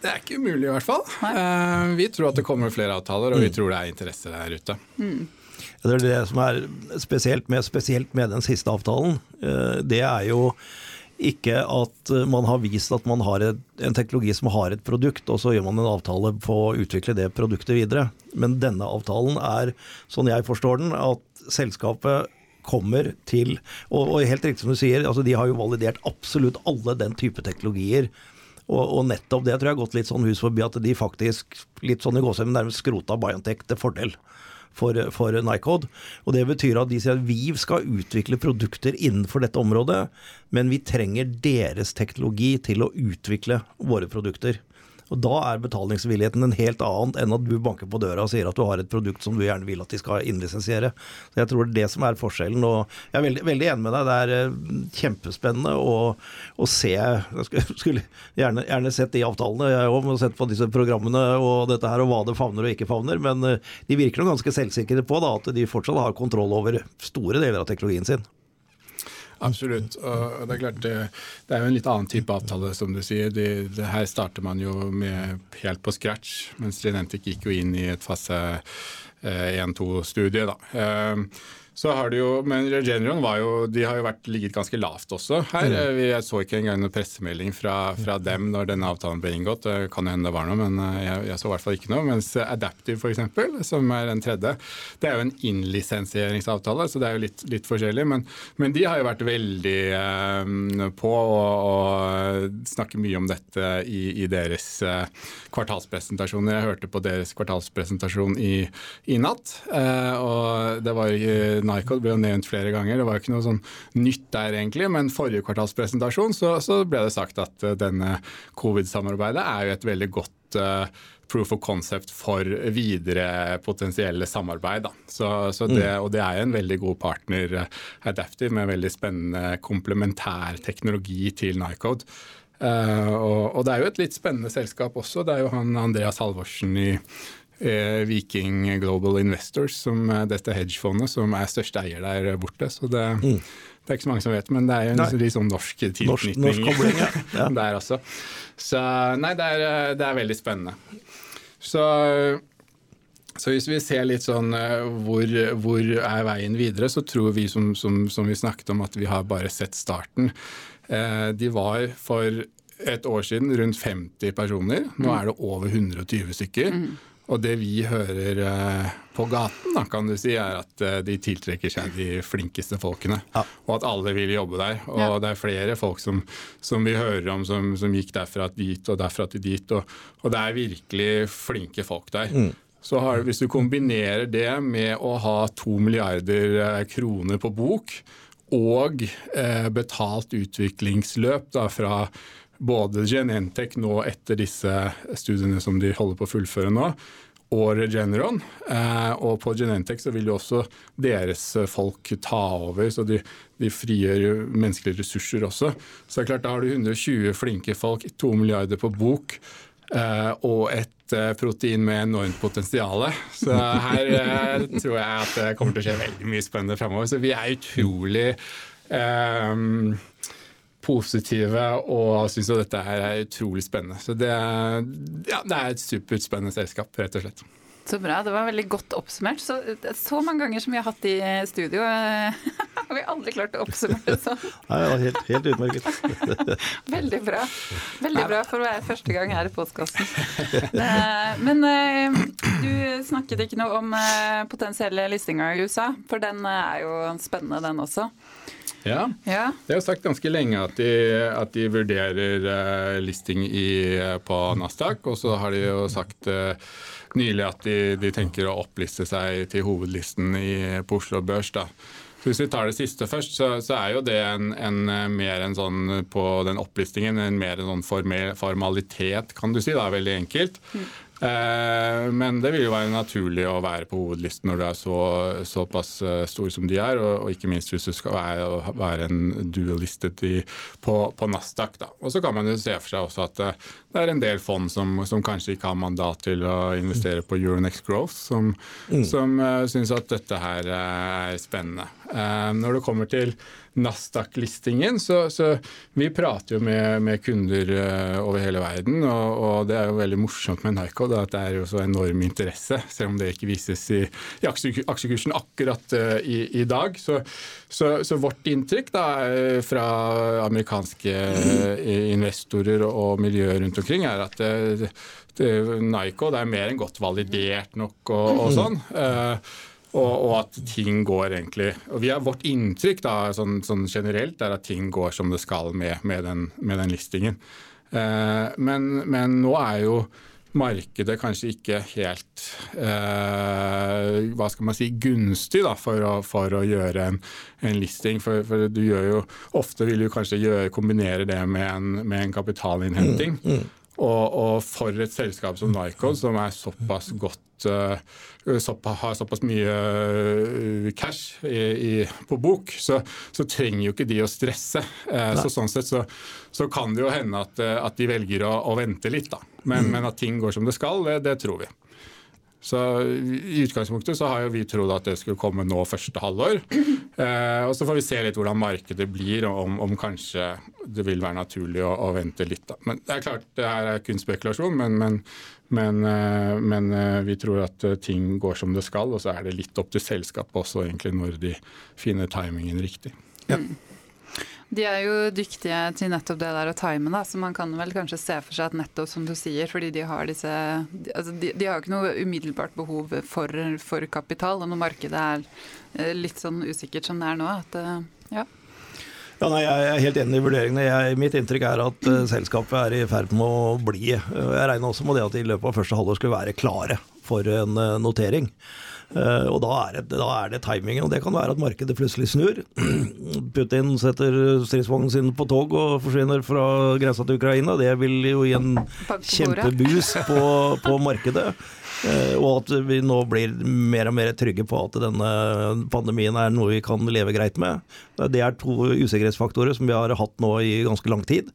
Det er ikke umulig, i hvert fall. Uh, vi tror at det kommer flere avtaler, og vi mm. tror det er interesse der ute. Mm. Det er det som er spesielt med, spesielt med den siste avtalen. Uh, det er jo ikke at man har vist at man har en teknologi som har et produkt, og så gjør man en avtale på å utvikle det produktet videre. Men denne avtalen er, sånn jeg forstår den, at selskapet kommer til Og, og helt riktig som du sier, altså de har jo validert absolutt alle den type teknologier og, og, nettopp det tror jeg har gått litt sånn hus forbi at de faktisk litt sånn i gåsehud nærmest skrota Biontech til fordel for, for Nycode. Og Det betyr at de sier at vi skal utvikle produkter innenfor dette området, men vi trenger deres teknologi til å utvikle våre produkter. Og Da er betalingsvilligheten en helt annen enn at du banker på døra og sier at du har et produkt som du gjerne vil at de skal innlisensiere. Så Jeg tror det er det som er forskjellen. og Jeg er veldig, veldig enig med deg. Det er eh, kjempespennende å, å se. Jeg skulle gjerne, gjerne sett de avtalene, jeg òg. Sett på disse programmene og dette her, og hva det favner og ikke favner. Men eh, de virker nok ganske selvsikre på da, at de fortsatt har kontroll over store deler av teknologien sin. Absolutt. og Det er klart det, er jo en litt annen type avtale, som du sier. Det, det her starter man jo med helt på scratch, mens Genentic gikk jo inn i et fase 1-2-studie. Eh, da. Så har det jo, Men Regeneron var jo, de har jo vært, ligget ganske lavt også her. Mm. Jeg så ikke engang noen pressemelding fra, fra, dem når denne avtalen ble inngått. Det kan hende det var noe, men eh, jeg, jeg så i hvert fall ikke noe. Mens Adaptive f.eks., som er den tredje, det er jo en innlisensieringsavtale, så det er jo litt, litt forskjellig. Men, men, de har jo vært veldig eh, på å snakke mye om dette i, i deres eh, kvartalspresentasjoner. Jeg hørte på deres kvartalspresentasjon i, i natt, eh, og det var uh, Nycod ble jo nevnt flere ganger. Det var jo ikke noe sånn nytt der egentlig, men forrige kvartalspresentasjon så, så ble det sagt at uh, denne covid-samarbeidet er jo et veldig godt uh, proof of concept for videre potensielle samarbeid. Så, så det, mm. og det er en veldig god partner, uh, Adaptive, med veldig spennende komplementær teknologi til Nycode. Uh, og, og, det er jo et litt spennende selskap også. Det er jo han Andreas Halvorsen i Eh, Viking Global Investors, som er dette hedgefondet, som er største eier der borte. Så det, mm. det, er ikke så mange som vet, men det er jo en litt sånn norsk tilknytning norsk, norsk ja. ja. der også. Så nei, det er, det er veldig spennende. Så, så, hvis vi ser litt sånn eh, hvor, hvor, er veien videre, så tror vi som, som, som, vi snakket om at vi har bare sett starten. Eh, de var for et år siden rundt 50 personer. Nå mm. er det over 120 stykker. Mm. Og det vi hører eh, på gaten, da, kan du si, er at eh, de tiltrekker seg de flinkeste folkene. Ja. Og at alle vil jobbe der. Og ja. det er flere folk som, som vi hører om som, som, gikk derfra dit og derfra til dit. Og, og det er virkelig flinke folk der. Mm. Så har, Hvis du kombinerer det med å ha to milliarder eh, kroner på bok og eh, betalt utviklingsløp da, fra både Genentech nå etter disse studiene som de holder på å fullføre nå, og Regeneron. Eh, og på Genentech så vil jo også deres folk ta over, så de, de frigjør menneskelige ressurser også. Så det er klart, da har du 120 flinke folk, 2 milliarder på bok. Uh, og et uh, protein med enormt potensial. Så her tror jeg at det kommer til å skje veldig mye spennende framover. Så vi er utrolig positive og syns at dette her er utrolig spennende. Så det, ja, det er et superspennende selskap, rett og slett. Så bra. Det var veldig godt oppsummert. Så, så mange ganger som vi har hatt i studio, har vi aldri klart å oppsummere det sånn. Nei, ja, helt, helt utmerket. veldig bra. Veldig bra for å være første gang her i postkassen. Men eh, du snakket ikke noe om eh, potensielle listinger i USA, for den er jo spennende, den også. Ja. ja. Det er jo sagt ganske lenge at de, at de vurderer uh, listing i, på Nasdaq, og så har de jo sagt uh, nylig at de, de, tenker å oppliste seg til hovedlisten i, på Oslo Børs. da. Så Hvis vi tar det siste først, så, så er jo det en, en, mer en sånn på den opplistingen en mer en sånn formalitet, kan du si. da, Veldig enkelt. Mm. Eh, men det vil jo være naturlig å være på hovedlisten når du er så, såpass eh, stor som de er, og, og, ikke minst hvis du skal være, være en dualistet i, på, på, Nasdaq. Da. Og så kan man jo se for seg også at eh, det er en del fond som, som kanskje ikke har mandat til å investere på Euronext Growth, som, mm. som syns at dette her er spennende. Når det kommer til Nasdaq-listingen. Så, så, vi prater jo med, med kunder uh, over hele verden, og, og, det er jo veldig morsomt med Nyco da, at det er jo så enorm interesse, selv om det ikke vises i, i aksjekursen akkurat uh, i, i, dag. Så, så, så, vårt inntrykk da, fra amerikanske uh, investorer og miljøer rundt omkring er at uh, det er mer enn godt validert nok og, og sånn. Og, og, at ting går egentlig og har Vårt inntrykk da, sånn, sånn generelt er at ting går som det skal med, med, den, med den, listingen. Eh, men, men, nå er jo markedet kanskje ikke helt eh, hva skal man si, gunstig da, for, å, for å gjøre en, en listing. For, for, du gjør jo, Ofte vil du kanskje gjøre, kombinere det med en, med en kapitalinnhenting. Mm, mm. Og, og, for et selskap som Nycod, som såpass godt uh, har såpass mye uh, cash i, i, på bok, så, så, trenger jo ikke de å stresse. Uh, så Sånn sett så, så, kan det jo hende at, at de velger å, å, vente litt. da. Men, mm. men, at ting går som det skal, det, det tror vi. Så I utgangspunktet så har jo vi trodd at det skulle komme nå første halvår. Eh, og Så får vi se litt hvordan markedet blir, og om, om kanskje det vil være naturlig å, å, vente litt. Da. Men Det er klart det her er kun spekulasjon, men, men, men, eh, men, eh, vi tror at ting går som det skal. Og så er det litt opp til selskapet også egentlig når de finner timingen riktig. Ja. De er jo dyktige til nettopp det der å time, da, så man kan vel kanskje se for seg at nettopp som du sier, fordi de har disse altså de, de, har jo ikke noe umiddelbart behov for, for, kapital, og når markedet er eh, litt sånn usikkert som det er nå, at eh, ja. Ja, nei, Jeg er helt enig i vurderingene. Jeg, mitt inntrykk er at uh, selskapet er i ferd med å bli Jeg regner også med det at de i løpet av første halvår skulle være klare for en uh, notering. Eh, og da er, det, da er, det, timingen, og det kan være at markedet plutselig snur. Putin setter stridsvognen sin på tog og forsvinner fra grensa til Ukraina. Det vil jo gi en kjempebus på, på markedet. Eh, og at vi nå blir mer og mer trygge på at denne pandemien er noe vi kan leve greit med. Det er to usikkerhetsfaktorer som vi har hatt nå i ganske lang tid.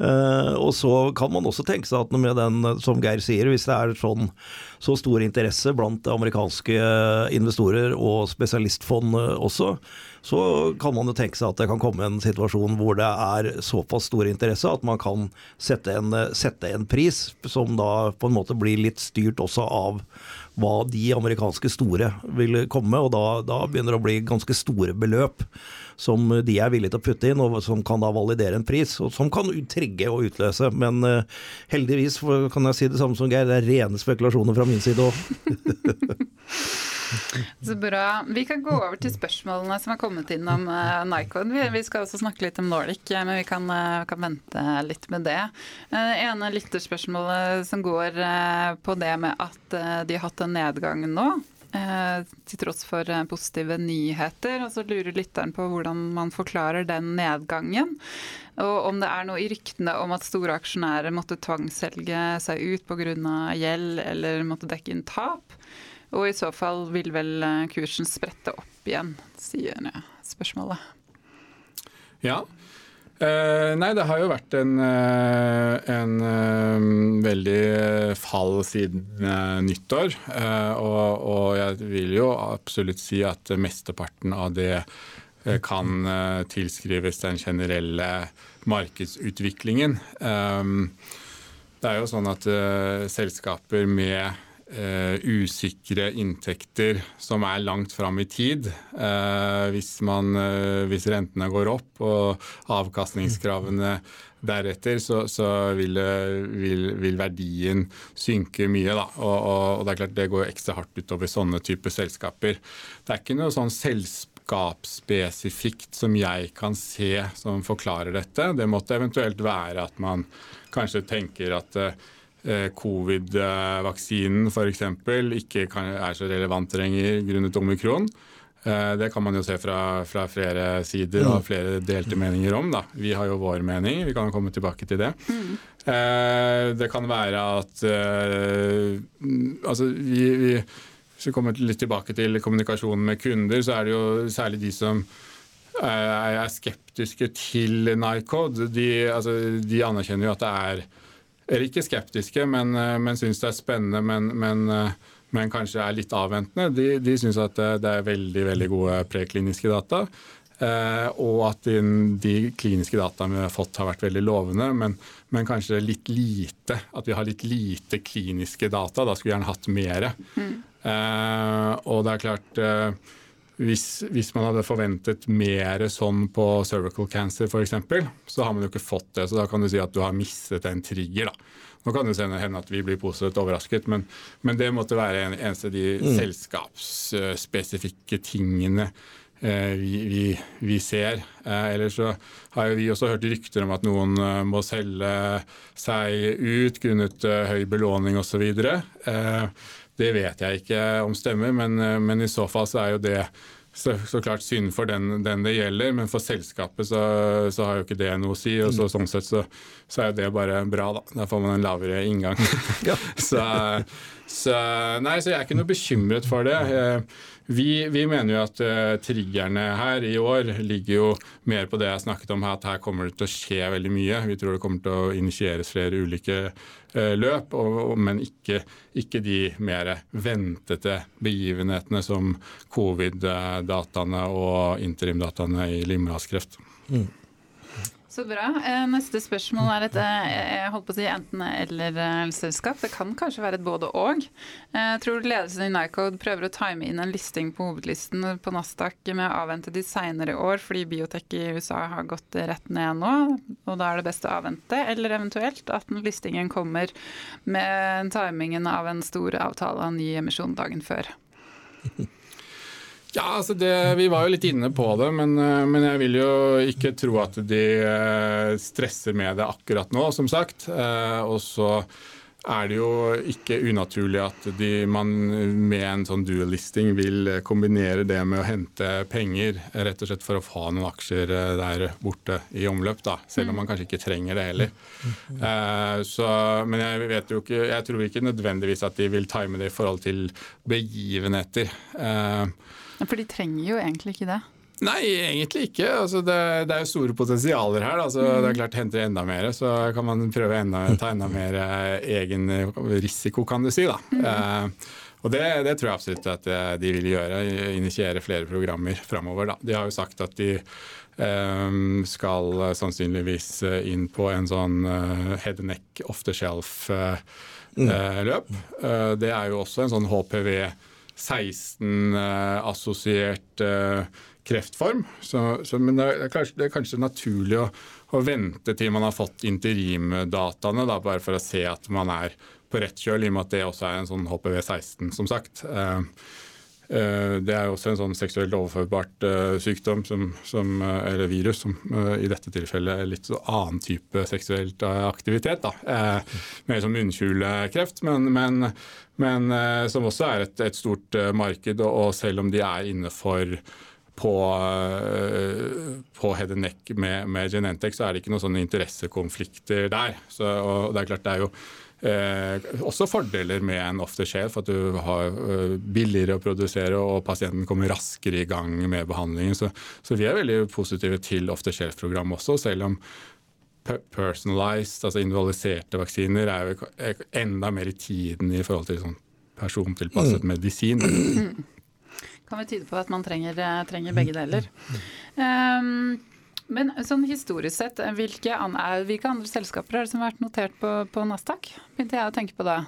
Uh, og så kan man også tenke seg at med den, som Geir sier, hvis det er sånn så stor interesse blant amerikanske investorer og spesialistfond også, så kan man jo tenke seg at det kan komme en situasjon hvor det er såpass stor interesse at man kan sette en, sette en pris som da på en måte blir litt styrt også av hva de amerikanske store vil komme, og da, da begynner det å bli ganske store beløp som de er villige til å putte inn, og som kan da validere en pris. Og som kan trigge og utløse. Men uh, heldigvis kan jeg si det samme som Geir, det er rene spekulasjoner fra min side òg. Så bra. Vi kan gå over til spørsmålene som har kommet inn om uh, Nikon. Vi, vi, skal også snakke litt om Nordic, men vi kan, uh, kan vente litt med det. Uh, ene lytterspørsmålet som går på det med at de har hatt en nedgang nå. Eh, til tross for eh, positive nyheter. Og så lurer lytteren på hvordan man forklarer den nedgangen. Og om det er noe i ryktene om at store aksjonærer måtte tvangsselge seg ut pga. gjeld eller måtte dekke inn tap. Og i så fall vil vel eh, kursen sprette opp igjen, sier spørsmålet. Ja, Uh, nei, det har jo vært en, uh, en uh, veldig fall siden nyttår. Og, og, jeg vil jo absolutt si at mesteparten av det kan tilskrives den generelle markedsutviklingen. det er jo sånn at selskaper med Uh, usikre inntekter som er langt fram i tid. Uh, hvis, man, uh, hvis, rentene går opp og avkastningskravene deretter, så, så vil, vil, vil, verdien synke mye. Da. Og, og, og, det er klart det går ekstra hardt utover sånne typer selskaper. Det er ikke noe sånn selskapsspesifikt som jeg kan se som forklarer dette. Det måtte eventuelt være at man kanskje tenker at covid-vaksinen f.eks. ikke er så relevant lenger grunnet omikron. Eh, det kan man jo se fra, fra flere sider og flere delte meninger om. Da. Vi har jo vår mening, vi kan komme tilbake til det. Mm. Det kan være at altså, vi, vi, Hvis vi kommer litt tilbake til kommunikasjonen med kunder, så er det jo særlig de som er skeptiske til Nycod. De, altså, de anerkjenner jo at det er er ikke skeptiske, men, eh, men syns det er spennende, men, men, eh, men, kanskje er litt avventende. De, de syns at det er veldig, veldig gode prekliniske data. Eh, og at de, de, kliniske dataene vi har fått har vært veldig lovende, men, men, kanskje litt lite. At vi har litt lite kliniske data. Da skulle vi gjerne hatt mer. Mm. Eh, og det er klart eh, hvis, hvis, man hadde forventet mer sånn på cervical cancer f.eks., så har man jo ikke fått det. Så da kan du si at du har mistet en trigger. da. Nå kan det hende at vi blir positivt overrasket, men, men det måtte være en, eneste av de mm. selskapsspesifikke tingene eh, vi, vi, vi, ser. Eh, ellers så har vi også hørt rykter om at noen eh, må selge seg ut grunnet eh, høy belåning osv. Eh, det vet jeg ikke om stemmer, men, eh, men i så fall så er jo det så, så klart synd for den, den, det gjelder, men for selskapet så, så, har jo ikke det noe å si. og så, Sånn sett så, så, er jo det bare bra, da. Da får man en lavere inngang. så, nei, så jeg er ikke noe bekymret for det. Eh, vi, vi, mener jo at uh, triggerne her i år ligger jo mer på det jeg snakket om, at her kommer det til å skje veldig mye. Vi tror det kommer til å initieres flere ulike uh, løp, og, og, men ikke, ikke, de mer ventete begivenhetene som covid-dataene og interimdataene i livmorhalskreft. Mm. Så bra. Eh, neste spørsmål er et eh, jeg holdt på å si enten-eller-selskap. Det kan kanskje være et både-og. Jeg du tror ledelsen i Nycode prøver å time inn en listing på hovedlisten på Nasdaq med å avvente de seinere år, fordi biotek i USA har gått rett ned nå. Og da er det best å avvente, eller eventuelt at listingen kommer med timingen av en stor avtale av ny emisjon dagen før. Ja, altså det, Vi var jo litt inne på det, men, eh, men, jeg vil jo ikke tro at de eh, stresser med det akkurat nå, som sagt. Eh, og så er det jo ikke unaturlig at de, man med en sånn dual-listing vil kombinere det med å hente penger, rett og slett for å få noen aksjer der borte i omløp, da, selv om man kanskje ikke trenger det heller. Så, men jeg, vet jo ikke, jeg tror ikke nødvendigvis at de vil time det i forhold til begivenheter. For de trenger jo egentlig ikke det. Nei, egentlig ikke. Altså, det, det, er jo store potensialer her. Altså, mm. Det er klart Henter enda mer, så kan man prøve enda, ta enda mer eh, egen risiko, kan du si. da. Mm. Eh, og det, det, tror jeg absolutt at eh, de vil gjøre. Initiere flere programmer framover. De har jo sagt at de eh, skal sannsynligvis inn på en sånn eh, head and neck off the shelf-løp. Mm. det er jo også en sånn HPV 16-assosiert eh, kreftform. Så, så, men det er, kanskje, det er, kanskje, naturlig å, å, vente til man har fått interimdataene, da, bare for å se at man er på rett kjøl, i og med at det også er en sånn HPV-16, som sagt. Uh, det er også en sånn seksuelt overførbart sykdom, som, som, eller virus, som i dette tilfellet er litt annen type seksuell aktivitet. da. mer som munnkjulekreft, men, men, men eh, som også er et, et stort eh, marked. Og, og, selv om de er innenfor på, eh, på head and neck med, med Genentech, så er det ikke noen sånne interessekonflikter der. Så, og det er klart det er jo Eh, også fordeler med en off the shelf, at du har eh, billigere å produsere og pasienten kommer raskere i gang med behandlingen. Så, så vi er veldig positive til off the shelf-program også, selv om personalized, altså individualiserte vaksiner er jo enda mer i tiden i forhold til sånn persontilpasset mm. medisin. Kan vi tyde på at man trenger, eh, trenger begge deler. Um, men sånn historisk sett, hvilke, andre, hvilke andre selskaper er det som har vært notert på, på Nasdaq? Begynte jeg å tenke på det.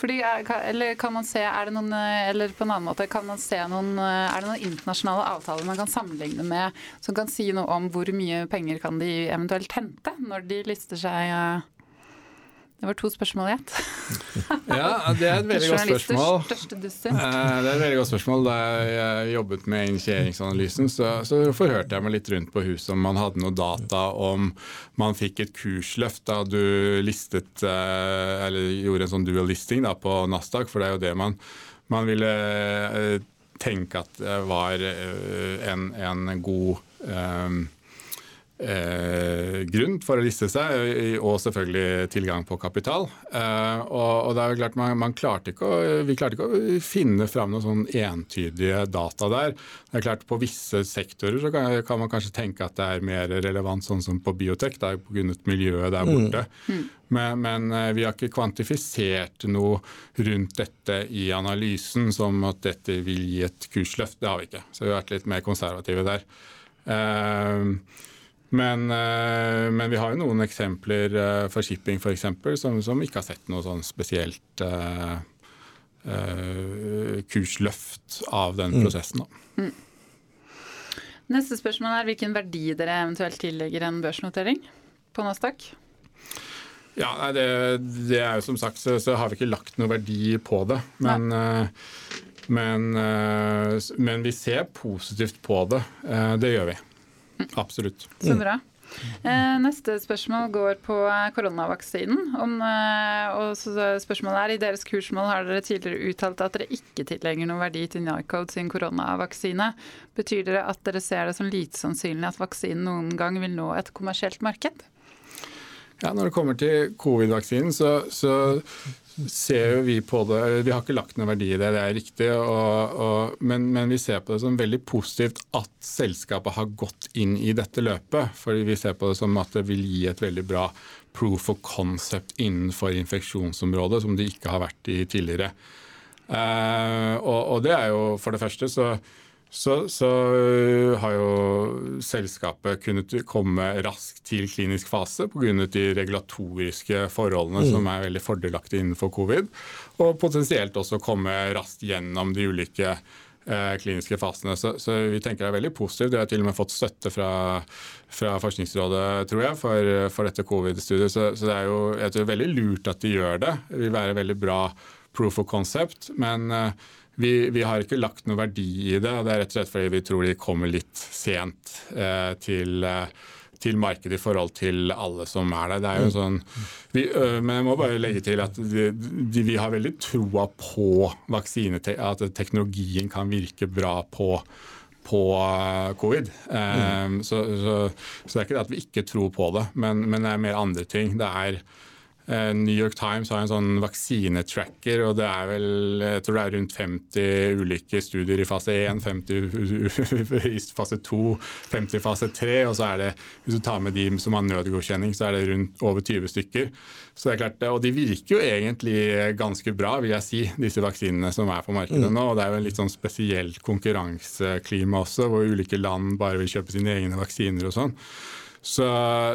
Fordi, eh, eller kan man se, er det noen, eh, eller på en annen måte, kan man se noen, er det noen internasjonale avtaler man kan sammenligne med som kan si noe om hvor mye penger kan de eventuelt hente når de lister seg det var to spørsmål i ett. ja, det er et veldig godt spørsmål. Eh, det er et veldig godt spørsmål. Da jeg jobbet med initieringsanalysen, så, så forhørte jeg meg litt rundt på huset om man hadde noe data om man fikk et kursløft da du listet, eh, eller gjorde en sånn dual listing da, på Nasdaq, for det er jo det man, man ville eh, tenke at var en, en god um, eh, grunn for å liste seg, og selvfølgelig tilgang på kapital. Eh, og, og, det er jo klart man, man klarte å, Vi klarte ikke å finne fram noen sånn entydige data der. Det er klart På visse sektorer så kan, kan man kanskje tenke at det er mer relevant, sånn som på biotek, det er jo pga. miljøet der borte. Mm. Men, men, eh, vi har ikke kvantifisert noe rundt dette i analysen som at dette vil gi et kursløft. Det har vi ikke. Så vi har vært litt mer konservative der. Uh, men, eh, men, vi har jo noen eksempler eh, for shipping f.eks. Som, som ikke har sett noe sånn spesielt uh, uh, kursløft av den mm. prosessen. Mm. Neste spørsmål er hvilken verdi dere eventuelt tillegger en børsnotering på Nasdaq? Ja, det, det er jo som sagt, så, så, har vi ikke lagt noe verdi på det. Men, men, men vi ser positivt på det. det gjør vi. Absolutt. Så bra. Eh, neste spørsmål går på koronavaksinen. Om, eh, og spørsmålet er, I deres kursmål har dere tidligere uttalt at dere ikke tillegger noen verdi til Nycode sin koronavaksine. Betyr det at dere ser det som lite sannsynlig at vaksinen noen gang vil nå et kommersielt marked? Ja, Når det kommer til covid-vaksinen, så, så, ser jo vi på det Vi har ikke lagt noen verdi i det, det er riktig. Og, og, men, men, vi ser på det som veldig positivt at selskapet har gått inn i dette løpet. fordi vi ser på det som at det vil gi et veldig bra proof of concept innenfor infeksjonsområdet, som det ikke har vært i tidligere. Uh, og, og, det er jo for det første så så, så, øh, har jo selskapet kunnet komme raskt til klinisk fase pga. de regulatoriske forholdene mm. som er veldig fordelaktige innenfor covid. Og potensielt også komme raskt gjennom de ulike eh, kliniske fasene. Så, så, vi tenker det er veldig positivt. Vi har til og med fått støtte fra, fra Forskningsrådet tror jeg, for, for dette covid-studiet. Så, så, det er jo jeg tror, veldig lurt at de gjør det. Det vil være veldig bra proof of concept. men eh, vi, vi, har ikke lagt noe verdi i det. og Det er rett og slett fordi vi tror de kommer litt sent eh, til, eh, til markedet i forhold til alle som er der. Det er jo sånn, vi, men jeg må bare legge til at de, vi har veldig troa på vaksine, at teknologien kan virke bra på på covid. Mm. Um, så, så, så, det er ikke det at vi ikke tror på det, men, men det er mer andre ting. Det er Eh, New York Times har en sånn vaksinetracker, og det er vel jeg tror det er rundt 50 ulike studier i fase 1, 50 i fase 2, 50 i fase 3, og så er det, hvis du tar med de som har nødgodkjenning, så er det rundt over 20 stykker. Så det er klart, Og de virker jo egentlig ganske bra, vil jeg si, disse vaksinene som er på markedet mm. nå. og Det er jo en litt sånn spesielt konkurranseklima også, hvor ulike land bare vil kjøpe sine egne vaksiner og sånn. Så,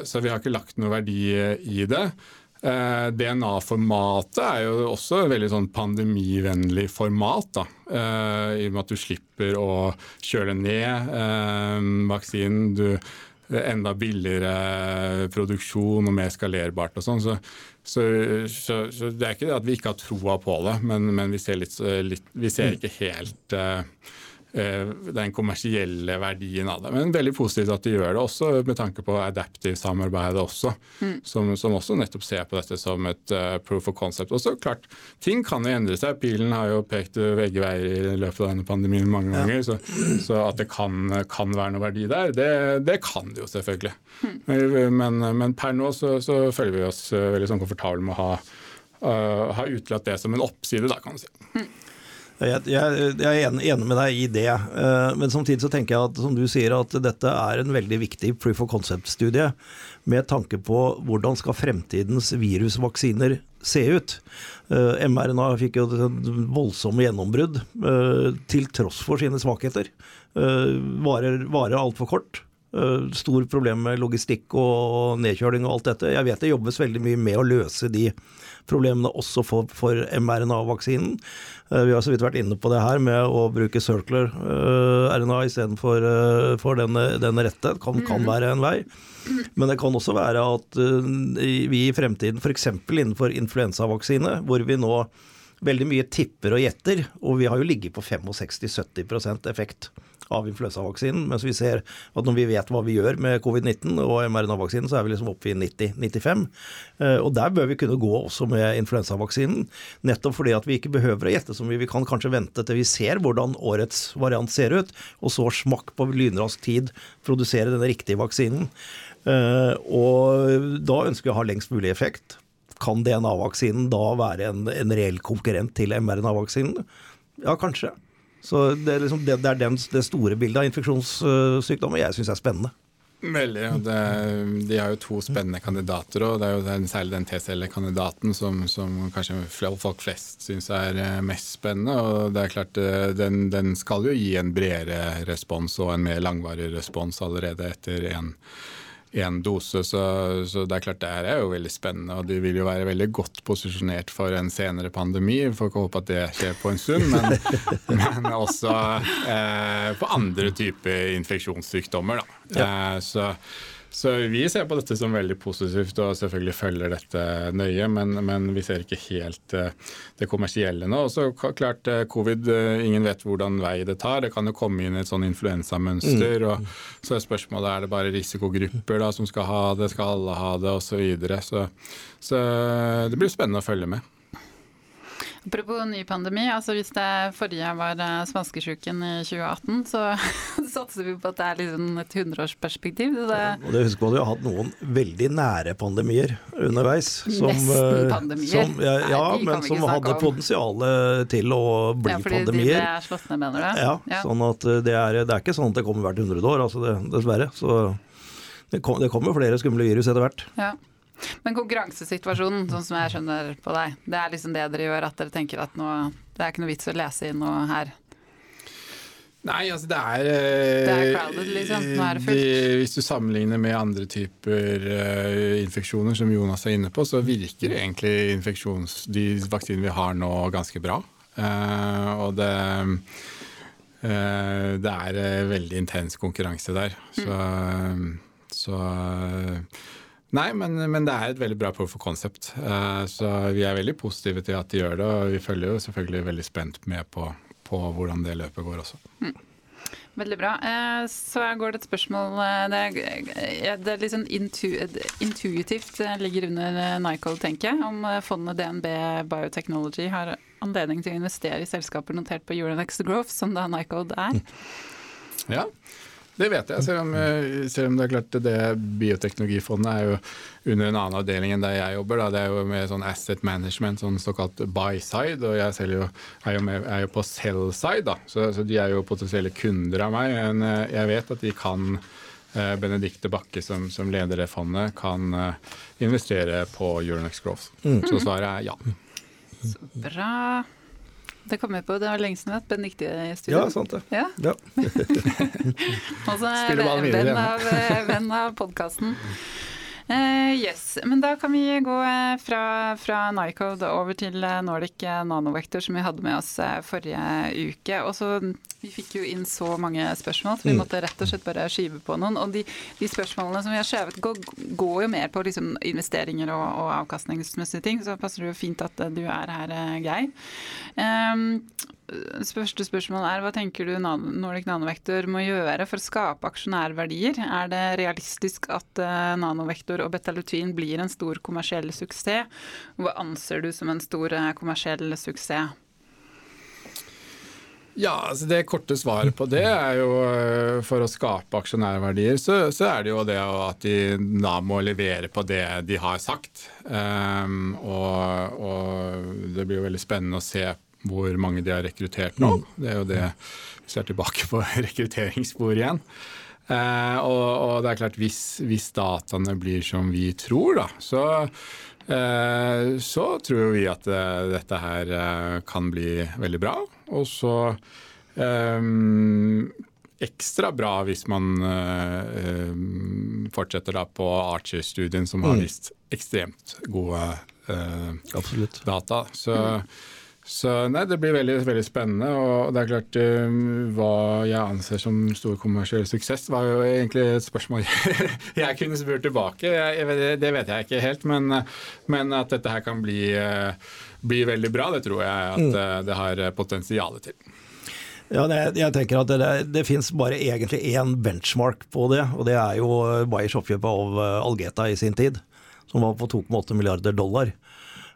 så vi har ikke lagt noe verdi i det. Eh, DNA-formatet er jo også et veldig sånn pandemivennlig format. Da. Eh, I og med at du slipper å kjøle ned eh, vaksinen. Du, enda billigere produksjon og mer skalerbart og sånn. Så, så, så, så, det er ikke det at vi ikke har troa på det, men, men vi, ser litt, litt, vi, ser ikke helt Eh, den kommersielle verdien av det. Men veldig positivt at de gjør det, også med tanke på adaptive-samarbeidet også. Mm. Som, som, også nettopp ser på dette som et uh, proof of concept. Og så klart, ting kan jo endre seg. Pilen har jo pekt begge veier i løpet av denne pandemien mange ganger. Ja. Så, så, at det kan, kan, være noe verdi der, det, det kan det jo selvfølgelig. Mm. Men, men, per nå så, så, føler vi oss veldig sånn komfortable med å ha uh, ha utelatt det som en oppside, da, kan du si. Mm. Jeg, jeg, jeg, er enig med deg i det, uh, men samtidig så tenker jeg at som du sier at dette er en veldig viktig proof of concept-studie med tanke på hvordan skal fremtidens virusvaksiner se ut. Uh, mRNA fikk jo voldsomme gjennombrudd uh, til tross for sine svakheter. varer varer altfor kort. Eh, stor problem med logistikk og nedkjøling og alt dette. Jeg vet det jobbes veldig mye med å løse de problemene også for, for mRNA-vaksinen. Eh, vi har så vidt vært inne på det her med å bruke circular uh, RNA istedenfor uh, for den, den rette. Kan, kan mm. være en vei. Men det kan også være at vi i fremtiden, f.eks. innenfor influensavaksine, hvor vi nå veldig mye tipper og gjetter, og vi har jo ligget på 65-70% effekt av influensavaksinen. Mens vi ser at når vi vet hva vi gjør med covid-19 og mRNA-vaksinen, så er vi liksom oppe i 90-95. Eh, og der bør vi kunne gå også med influensavaksinen. Nettopp fordi at vi ikke behøver å gjette så mye. Vi kan kanskje vente til vi ser hvordan årets variant ser ut, og så smakk på lynrask tid produsere den riktige vaksinen. Eh, og da ønsker vi å ha lengst mulig effekt. Kan DNA-vaksinen da være en, en reell konkurrent til mRNA-vaksinen? Ja, kanskje. Så det er, liksom, det, det, er den, det store bildet av infeksjonssykdommer jeg syns er spennende. Veldig. og det, De har jo to spennende kandidater. og Det er jo den, særlig den T-cellekandidaten som, som, kanskje folk flest syns er eh, mest spennende. og det er klart eh, den, den, skal jo gi en bredere respons og en mer langvarig respons allerede etter en én dose. Så, så, det er klart det her er jo veldig spennende, og de vil jo være veldig godt posisjonert for en senere pandemi. Vi får ikke håpe at det skjer på en stund, men, men også eh, på andre typer infeksjonssykdommer. Da. Ja. Eh, så så vi ser på dette som veldig positivt og selvfølgelig følger dette nøye, men, men vi ser ikke helt uh, det kommersielle nå. Og så klart uh, covid, uh, ingen vet hvordan vei det tar. Det kan jo komme inn et sånn influensamønster. Mm. og Så er spørsmålet er det bare risikogrupper da, som skal ha det, skal alle ha det osv. Så, videre. så Så det blir spennende å følge med. Apropos ny pandemi. altså Hvis det forrige var eh, spanskesjuken i 2018, så satser vi på at det er liksom et hundreårsperspektiv. Det, og det husker man, Vi har hatt noen veldig nære pandemier underveis. Som, Nesten-pandemier. Som, ja, ja men som hadde potensial til å bli ja, fordi pandemier. De ble slått ned, mener du? Ja, ja. sånn at det er, det er, ikke sånn at det kommer hvert hundrede år, altså det, dessverre. Så det, kom, det kommer flere skumle virus etter hvert. Ja. Men konkurransesituasjonen, sånn som jeg skjønner på deg, det er liksom det dere gjør? At dere tenker at nå, det er ikke noe vits å lese inn noe her? Nei, altså det er Det er crowded, liksom? Nå er det fullt? De, hvis du sammenligner med andre typer uh, infeksjoner, som Jonas er inne på, så virker egentlig de vaksinene vi har nå, ganske bra. Uh, og det uh, det er veldig intens konkurranse der. Så, mm. så Nei, men, men, det er et veldig bra proof of concept. Uh, så vi er veldig positive til at de gjør det. Og vi følger jo selvfølgelig veldig spent med på, på hvordan det løpet går også. Mm. Veldig bra. Eh, så går det et spørsmål eh, Det er, det er litt sånn intu, intuitivt ligger under Nycol, tenker jeg, om fondet DNB Biotechnology har anledning til å investere i selskaper notert på Euronext Growth, som da Nycode er. Ja, det vet jeg, selv om, eh, selv om, det er klart det bioteknologifondet er jo under en annen avdeling enn der jeg jobber. Da. Det er jo med sånn asset management, sånn såkalt buy-side. Og jeg selv jo, er, jo med, er, jo på sell-side, så, så, de er jo potensielle kunder av meg. Men eh, jeg vet at de kan eh, Benedicte Bakke, som, som, leder det fondet, kan investere på Euronex Growth. Mm. Så svaret er ja. Så bra. Det kom jeg på, det var lenge siden hatt Benedicte i studio. Ja, sant det. Ja. ja. er venn av, eh, venn av podkasten. Uh, yes, men da kan vi gå uh, fra, fra Nycode over til uh, Nordic Nanovector, som vi hadde med oss forrige uke. Og så Vi fikk jo inn så mange spørsmål, så vi mm. måtte rett og slett bare skyve på noen. Og de, de spørsmålene som vi har skjøvet, går, går, jo mer på liksom, investeringer og, og, avkastningsmessige ting, så passer det jo fint at du er her, Geir. Um, Første spørsmål er hva tenker du Nordic Nanovektor må gjøre for å skape aksjonærverdier? Er det realistisk at eh, nanovektor og betalutin blir en stor kommersiell suksess? Hva anser du som en stor eh, kommersiell suksess? Ja, altså Det korte svaret på det er jo øh, for å skape aksjonærverdier, så, så er det jo det at de da må levere på det de har sagt. Um, og, og, det blir jo veldig spennende å se hvor mange de har rekruttert nå. Mm. Det er jo det vi ser tilbake på rekrutteringsspor igjen. Uh, og, og, det er klart, hvis, hvis, dataene blir som vi tror, da, så, eh, så tror vi at eh, dette her kan bli veldig bra. Og så um, ekstra bra hvis man uh, fortsetter da på Archer-studien, som har mm. vist ekstremt gode uh, data. Så, så, nei, det blir veldig, veldig spennende. Og det er klart uh, hva jeg anser som stor kommersiell suksess, var jo egentlig et spørsmål jeg kunne spurt tilbake. Jeg, det vet jeg ikke helt, men, men at dette her kan bli bli, veldig bra. Det tror jeg at mm. Eh, det har potensial til. Ja, det, jeg tenker at Det, det finnes bare egentlig én benchmark på det, og det er jo Bayers oppkjøp av Algeta i sin tid, som var på 2,8 milliarder dollar.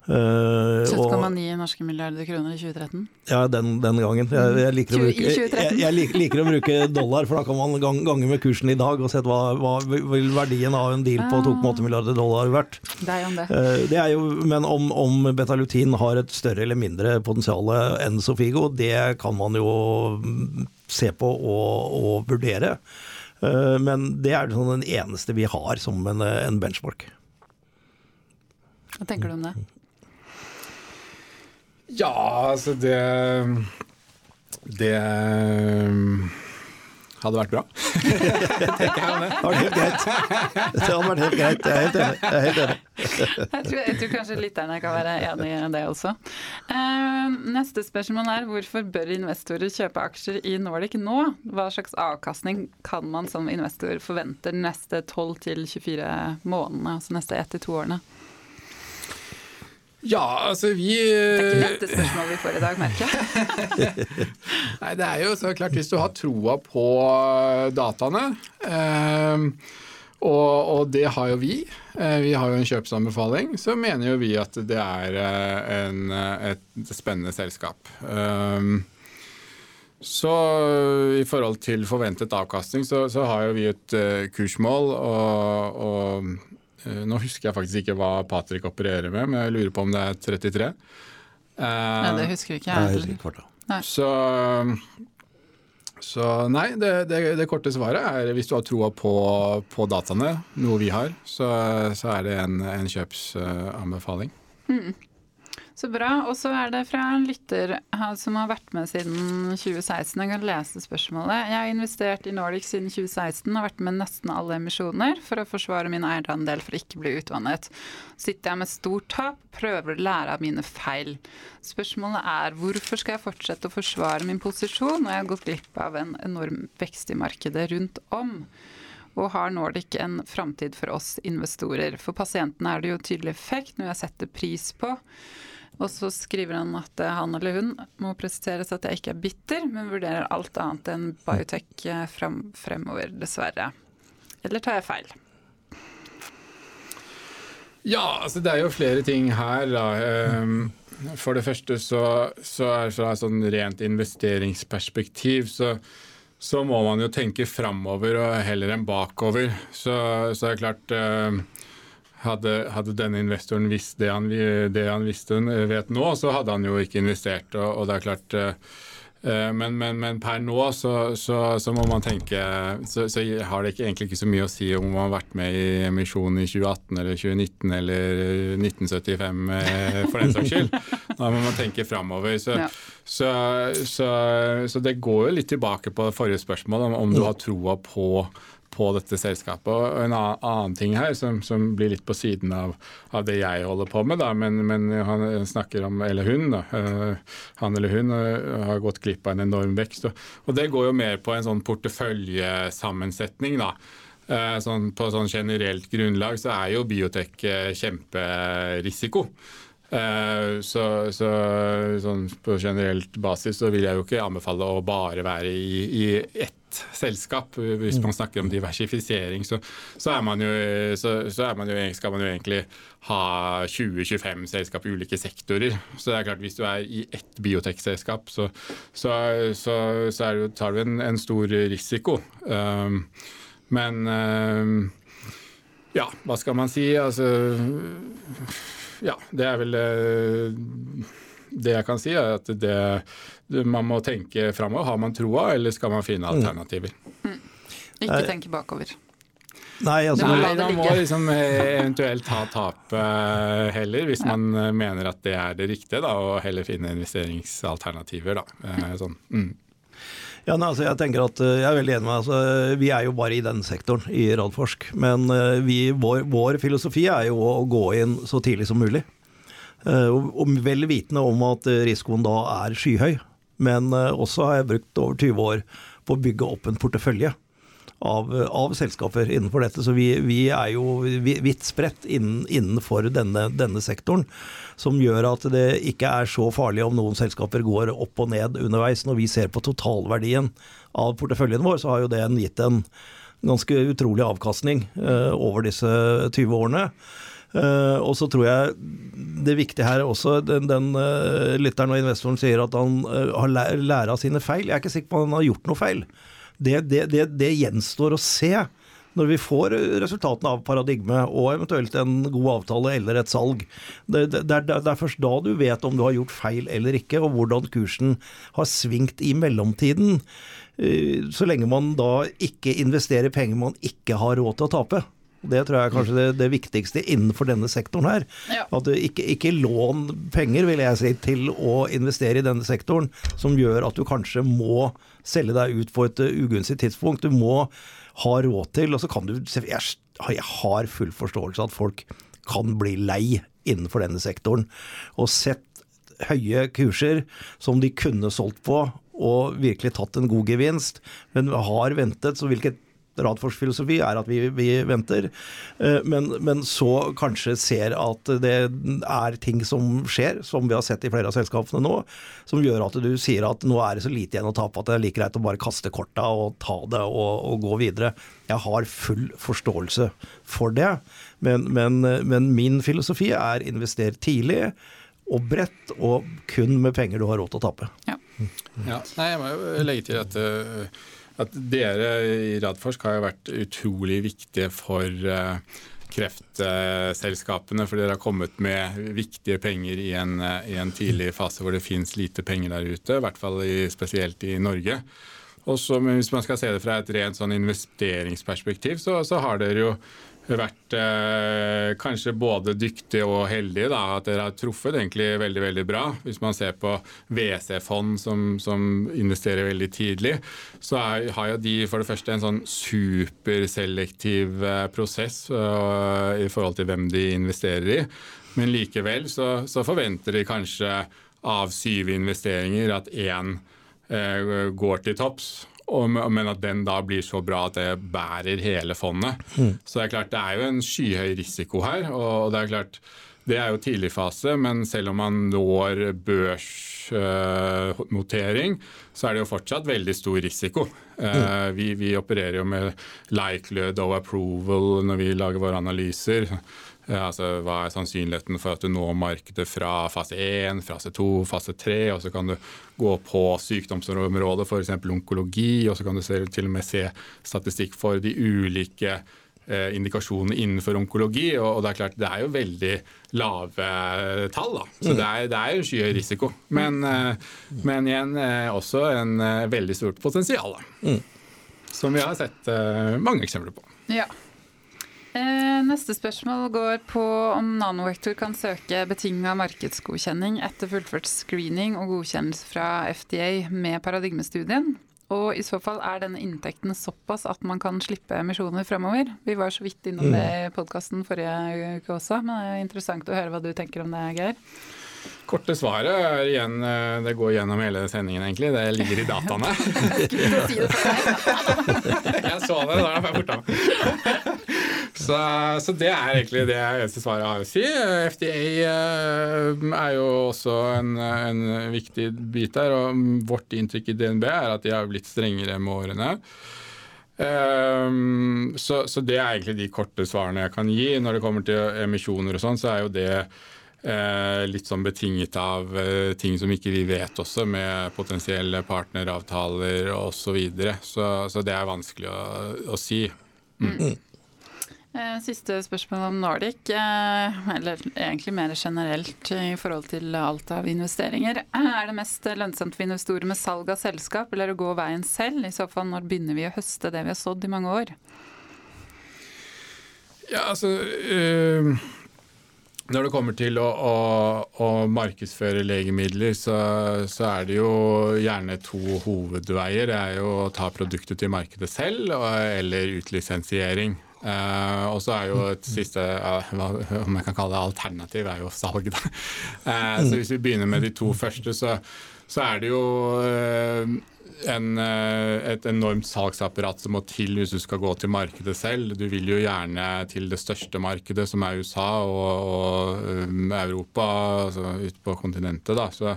17,9 eh, norske milliarder kroner i 2013? Ja, den, den gangen. Jeg, jeg, liker bruke, jeg, jeg, liker, å bruke, dollar, for da kan man gange med kursen i dag og se hva, hva vil verdien av en deal på 2,8 ah. milliarder dollar vært. Det er det. Eh, det er jo, men om, om betalutin har et større eller mindre potensial enn Sofigo, det kan man jo se på og, og vurdere. Eh, men det er sånn den eneste vi har som en, en benchmark. Hva tenker du om det? Ja, altså det Det hadde vært bra. det hadde vært helt greit. Det hadde vært helt greit. Jeg er helt enig. Jeg, er helt enig. jeg, tror, jeg tror kanskje lytterne kan være enig i det også. Uh, neste spørsmål er hvorfor bør investorer kjøpe aksjer i Nordic nå? Hva slags avkastning kan man som investor forvente de neste 12 24 månedene, altså neste 1-2 årene? Ja, altså vi Det er ikke dette spørsmålet vi får i dag, merker jeg. Nei, det er jo så klart hvis du har troa på dataene, eh, og, og, det har jo vi, eh, vi har jo en kjøpsanbefaling, så mener jo vi at det er eh, en, et spennende selskap. Eh, så i forhold til forventet avkastning, så, så har jo vi et kursmål, og, og Eh, nå husker jeg faktisk ikke hva Patrick opererer med, men jeg lurer på om det er 33. Nei, det husker ikke jeg heller. Så, så nei, det, det, det, korte svaret er hvis du har troa på, på dataene, noe vi har, så, så er det en, en kjøpsanbefaling. Mm. Så bra. Og så er det fra en lytter som har vært med siden 2016. Jeg kan lese spørsmålet. Jeg har investert i Nordic siden 2016 og vært med nesten alle emisjoner for å forsvare min eierandel for å ikke bli utvannet. Sitter jeg med stort tap, prøver å lære av mine feil. Spørsmålet er hvorfor skal jeg fortsette å forsvare min posisjon når jeg har gått glipp av en enorm vekst i markedet rundt om? Og har Nordic en framtid for oss investorer? For pasientene er det jo tydelig effekt, noe jeg setter pris på. Og så skriver han at han eller hun må presiseres at jeg ikke er bitter, men vurderer alt annet enn biotech eh, frem, fremover, dessverre. Eller tar jeg feil? Ja, altså det er jo flere ting her, da. Ehm, for det første så, så er fra et sånn rent investeringsperspektiv så, så må man jo tenke framover og heller enn bakover. Så, så er det klart ehm, hadde, hadde, denne investoren visst det han, det han, visste vet nå, så hadde han jo ikke investert. Og, og det er klart uh, men, men, men, per nå så, så, så må man tenke så, så, har det ikke, egentlig ikke så mye å si om man har vært med i emisjonen i 2018 eller 2019 eller 1975 uh, for den saks skyld. Da må man tenke framover. Så, ja. så, det går jo litt tilbake på det forrige spørsmålet om, om du har troa på på dette selskapet. Og En annen ting her som, som blir litt på siden av, av, det jeg holder på med, da, men, men han snakker om eller hun, da, eh, han eller hun eh, har gått glipp av en enorm vekst. Og, og det går jo mer på en sånn porteføljesammensetning. da. Eh, sånn, på sånn generelt grunnlag så er jo biotek kjemperisiko. Så, så, sånn på generelt basis så vil jeg jo ikke anbefale å bare være i, i ett selskap. Hvis man snakker om diversifisering, så, så, er man jo, så, så er man jo, skal man jo egentlig ha 20-25 selskap i ulike sektorer. Så det er klart hvis du er i ett biotekselskap, så, så, det, tar du en, en, stor risiko. Um, men um, ja, hva skal man si? Altså Ja, det er vel uh, det jeg kan si, er at det, man må tenke framover. Har man troa, eller skal man finne mm. alternativer? Mm. Ikke tenke bakover. Nei, altså, Nei, man må liksom eh, eventuelt ta tapet eh, heller, hvis ja. man eh, mener at det er det riktige, da, og heller finne investeringsalternativer. Da. Sånn. Mm. Ja, nei, altså, jeg tenker at jeg er veldig enig med altså, Vi er jo bare i den sektoren i Radforsk. Men vi, vår, vår, filosofi er jo å gå inn så tidlig som mulig. Eh, og vel vitende om at risikoen da er skyhøy. Men eh, også har jeg brukt over 20 år på å bygge opp en portefølje. Av, av, selskaper innenfor dette. Så vi, vi er jo vidt spredt innen, innenfor denne, denne, sektoren. Som gjør at det ikke er så farlig om noen selskaper går opp og ned underveis. Når vi ser på totalverdien av porteføljen vår, så har jo det gitt en ganske utrolig avkastning uh, over disse 20 årene. Uh, og så tror jeg det viktige her også, den, den uh, lytteren og investoren sier at han uh, har lært av sine feil. Jeg er ikke sikker på at han har gjort noe feil. Det, det, det, det gjenstår å se når vi får resultatene av paradigme og eventuelt en god avtale eller et salg. Det, det, det, det, er først da du vet om du har gjort feil eller ikke, og hvordan kursen har svingt i mellomtiden. Så lenge man da ikke investerer penger man ikke har råd til å tape. Det tror jeg er kanskje det, det viktigste innenfor denne sektoren her. Ja. At du ikke, ikke lån penger, vil jeg si, til å investere i denne sektoren, som gjør at du kanskje må selge deg ut på et uh, ugunstig tidspunkt. Du må ha råd til, og så kan du Jeg, jeg har full forståelse at folk kan bli lei innenfor denne sektoren. Og sett høye kurser som de kunne solgt på og virkelig tatt en god gevinst, men har ventet, så hvilket Radforsk filosofi er at vi, vi venter, eh, men, men, så kanskje ser at det er ting som skjer, som vi har sett i flere av selskapene nå, som gjør at du sier at nå er det så lite igjen å tape at det er like greit å bare kaste korta og ta det og, og gå videre. Jeg har full forståelse for det, men, men, men min filosofi er invester tidlig og bredt, og kun med penger du har råd til å tape. Ja. ja. Nei, jeg må jo legge til at uh, at dere i Radforsk har jo vært utrolig viktige for eh, kreftselskapene, for dere har kommet med viktige penger i en, i en tidlig fase hvor det finnes lite penger der ute, i hvert fall i, spesielt i Norge. Også, hvis man skal se det fra et rent sånn investeringsperspektiv, så, så har dere jo vært eh, kanskje både dyktig og heldig Da, at dere har truffet egentlig veldig veldig bra. Hvis man ser på WC-fond som, som, investerer veldig tidlig, så er, har jo de for det første en sånn superselektiv eh, prosess eh, i forhold til hvem de investerer i. Men likevel så, så forventer de kanskje av syv investeringer at én uh, går til topps men at den da blir så bra at det bærer hele fondet. Mm. Så det er klart det er jo en skyhøy risiko her. og det er klart det er jo tidlig fase, men selv om man når børsnotering, så er det jo fortsatt veldig stor risiko. Uh, vi, vi, opererer jo med likelihood of approval når vi lager våre analyser. Ja, altså, hva er sannsynligheten for at du når markedet fra fase 1, fase 2, fase 3? Og så kan du gå på sykdomsområdet, f.eks. onkologi, og så kan du til og med se statistikk for de ulike eh, indikasjonene innenfor onkologi. Og, og, det er klart, det er jo veldig lave tall, da. Så mm. det er, det er jo skyhøy risiko. Men, eh, men igjen eh, også en eh, veldig stort potensial, da. Mm. Som vi har sett eh, mange eksempler på. Ja. Eh, neste spørsmål går på om Nanovektor kan søke betinga markedsgodkjenning etter fullført screening og godkjennelse fra FDA med paradigmestudien. Og i så fall er denne inntekten såpass at man kan slippe emisjoner fremover? Vi var så vidt innom det i podkasten forrige uke også, men det er interessant å høre hva du tenker om det, Geir. Korte svaret er igjen eh, Det går gjennom hele sendingen, egentlig. Det ligger i dataene. jeg så det, da jeg borte. Så, så, det er egentlig det eneste svaret jeg har å si. FDA uh, er jo også en, en, viktig bit der. Og vårt inntrykk i DNB er at de har blitt strengere med årene. Um, så, så, det er egentlig de korte svarene jeg kan gi. Når det kommer til emisjoner og sånn, så er jo det uh, litt sånn betinget av uh, ting som ikke vi vet også, med potensielle partneravtaler osv. Så, videre. så Så det er vanskelig å, å si. Mm. Eh, siste spørsmål om Nordic, eller egentlig mer generelt i forhold til alt av investeringer. Er det mest lønnsomt for investorer med salg av selskap eller å gå veien selv? I så fall, når begynner vi å høste det vi har sådd i mange år? Ja, altså øh, Når det kommer til å, å, å markedsføre legemidler, så, så, er det jo gjerne to hovedveier. Det er jo å ta produktet til markedet selv, eller utlisensiering. Uh, og så er jo et siste, uh, om jeg kan kalle det alternativ, er jo salg. Da. Uh, så hvis vi begynner med de to første, så, så er det jo en, eh, et enormt salgsapparat som må til hvis du skal gå til markedet selv. Du vil jo gjerne til det største markedet, som er USA og, og um, Europa, altså ute på kontinentet. Da. Så,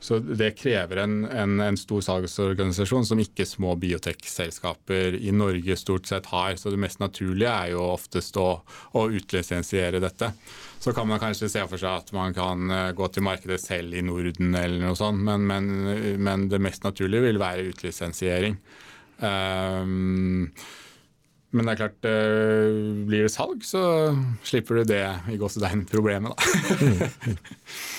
så det krever en, en, en, stor salgsorganisasjon som ikke små biotekselskaper i Norge stort sett har. Så det mest naturlige er jo oftest å, å utlisensiere dette. Så kan man kanskje se for seg at man kan eh, gå til markedet selv i Norden eller noe sånt, men, men, men det mest naturlige vil være utlisensiering. Um, men det er klart, uh, blir det salg, så slipper du det i gåsetegn problemet, da.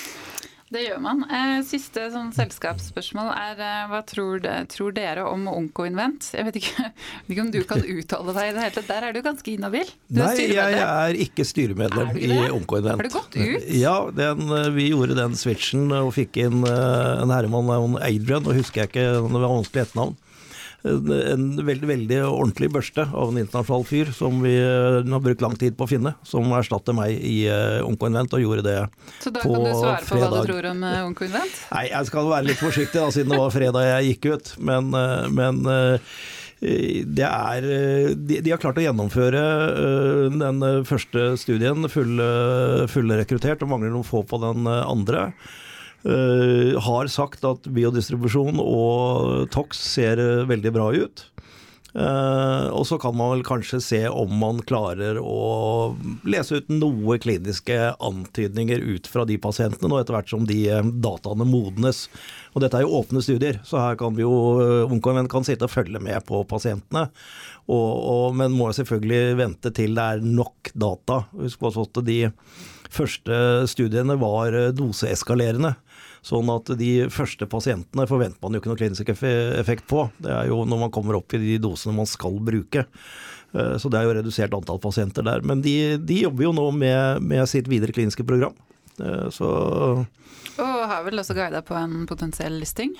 Det gjør man. Eh, siste sånn selskapsspørsmål er eh, hva tror, tror dere om Onkoinvent? Jeg vet ikke, ikke, om du kan uttale deg i det hele tatt. Der er du ganske inhabil. Nei, Nei, jeg er ikke styremedlem i Onkoinvent. Har du gått ut? Ja, den, eh, vi gjorde den switchen og fikk inn en herremann, Adrian, og husker jeg ikke, det var vanskelig etternavn en veldig veldig ordentlig børste av en internasjonal fyr som vi eh, har brukt lang tid på å finne, som erstatter meg i Onkoinvent, og gjorde det på fredag. Så da kan du svare på fredag. hva du tror om Onkoinvent? Nei, jeg skal være litt forsiktig da, siden det var fredag jeg gikk ut, men, men det er, de, de, har klart å gjennomføre den første studien full, fullrekruttert, og mangler noen få på den andre. Uh, har sagt at biodistribusjon og TOX ser veldig bra ut. Uh, og så kan man vel kanskje se om man klarer å lese ut noe kliniske antydninger ut fra de pasientene, nå etter hvert som de dataene modnes. Og dette er jo åpne studier, så her kan vi jo Ungkonvent kan sitte og følge med på pasientene. Og, og, men må selvfølgelig vente til det er nok data. Husk på at de første studiene var doseeskalerende. Sånn at de første pasientene forventer man jo ikke noe klinisk effekt på. Det er jo når man kommer opp i de dosene man skal bruke. Eh, så det er jo redusert antall pasienter der. Men de, de jobber jo nå med, med, sitt videre kliniske program. Eh, så Og har vel også guida på en potensiell listing?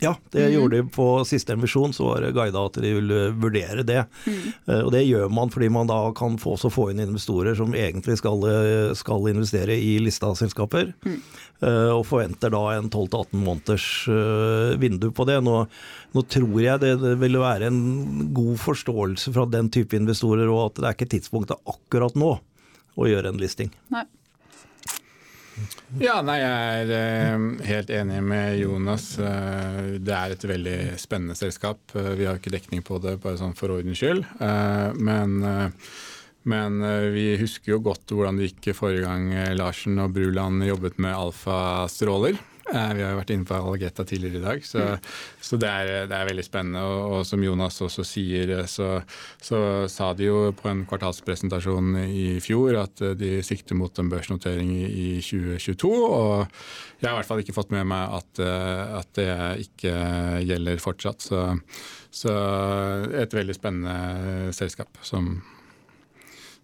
Ja, det mm. gjorde de på siste emisjon, så var det guida at de ville vurdere det. Mm. Uh, og det gjør man fordi man da kan få, få inn investorer som egentlig skal, eh, skal investere i lista selskaper. Mm. Uh, og forventer da en 12-18 måneders uh, vindu på det. Nå, nå tror jeg det, det ville være en god forståelse fra den type investorer, og at det er ikke tidspunktet akkurat nå å gjøre en listing. Nei. Ja, nei, jeg er eh, helt enig med Jonas. Eh, det er et veldig spennende selskap. Eh, vi har ikke dekning på det, bare sånn for ordens skyld. Men, men vi husker jo godt hvordan det gikk forrige gang Larsen og Bruland jobbet med alfastråler. Eh, vi har jo vært inne på Algeta tidligere i dag, så, mm. så det, er, det, er, veldig spennende. Og, og, som Jonas også sier, eh, så, så, sa de jo på en kvartalspresentasjon i fjor at eh, de sikter mot en børsnotering i, i 2022. Og jeg har i hvert fall ikke fått med meg at, at det ikke gjelder fortsatt. Så, så, et veldig spennende selskap som,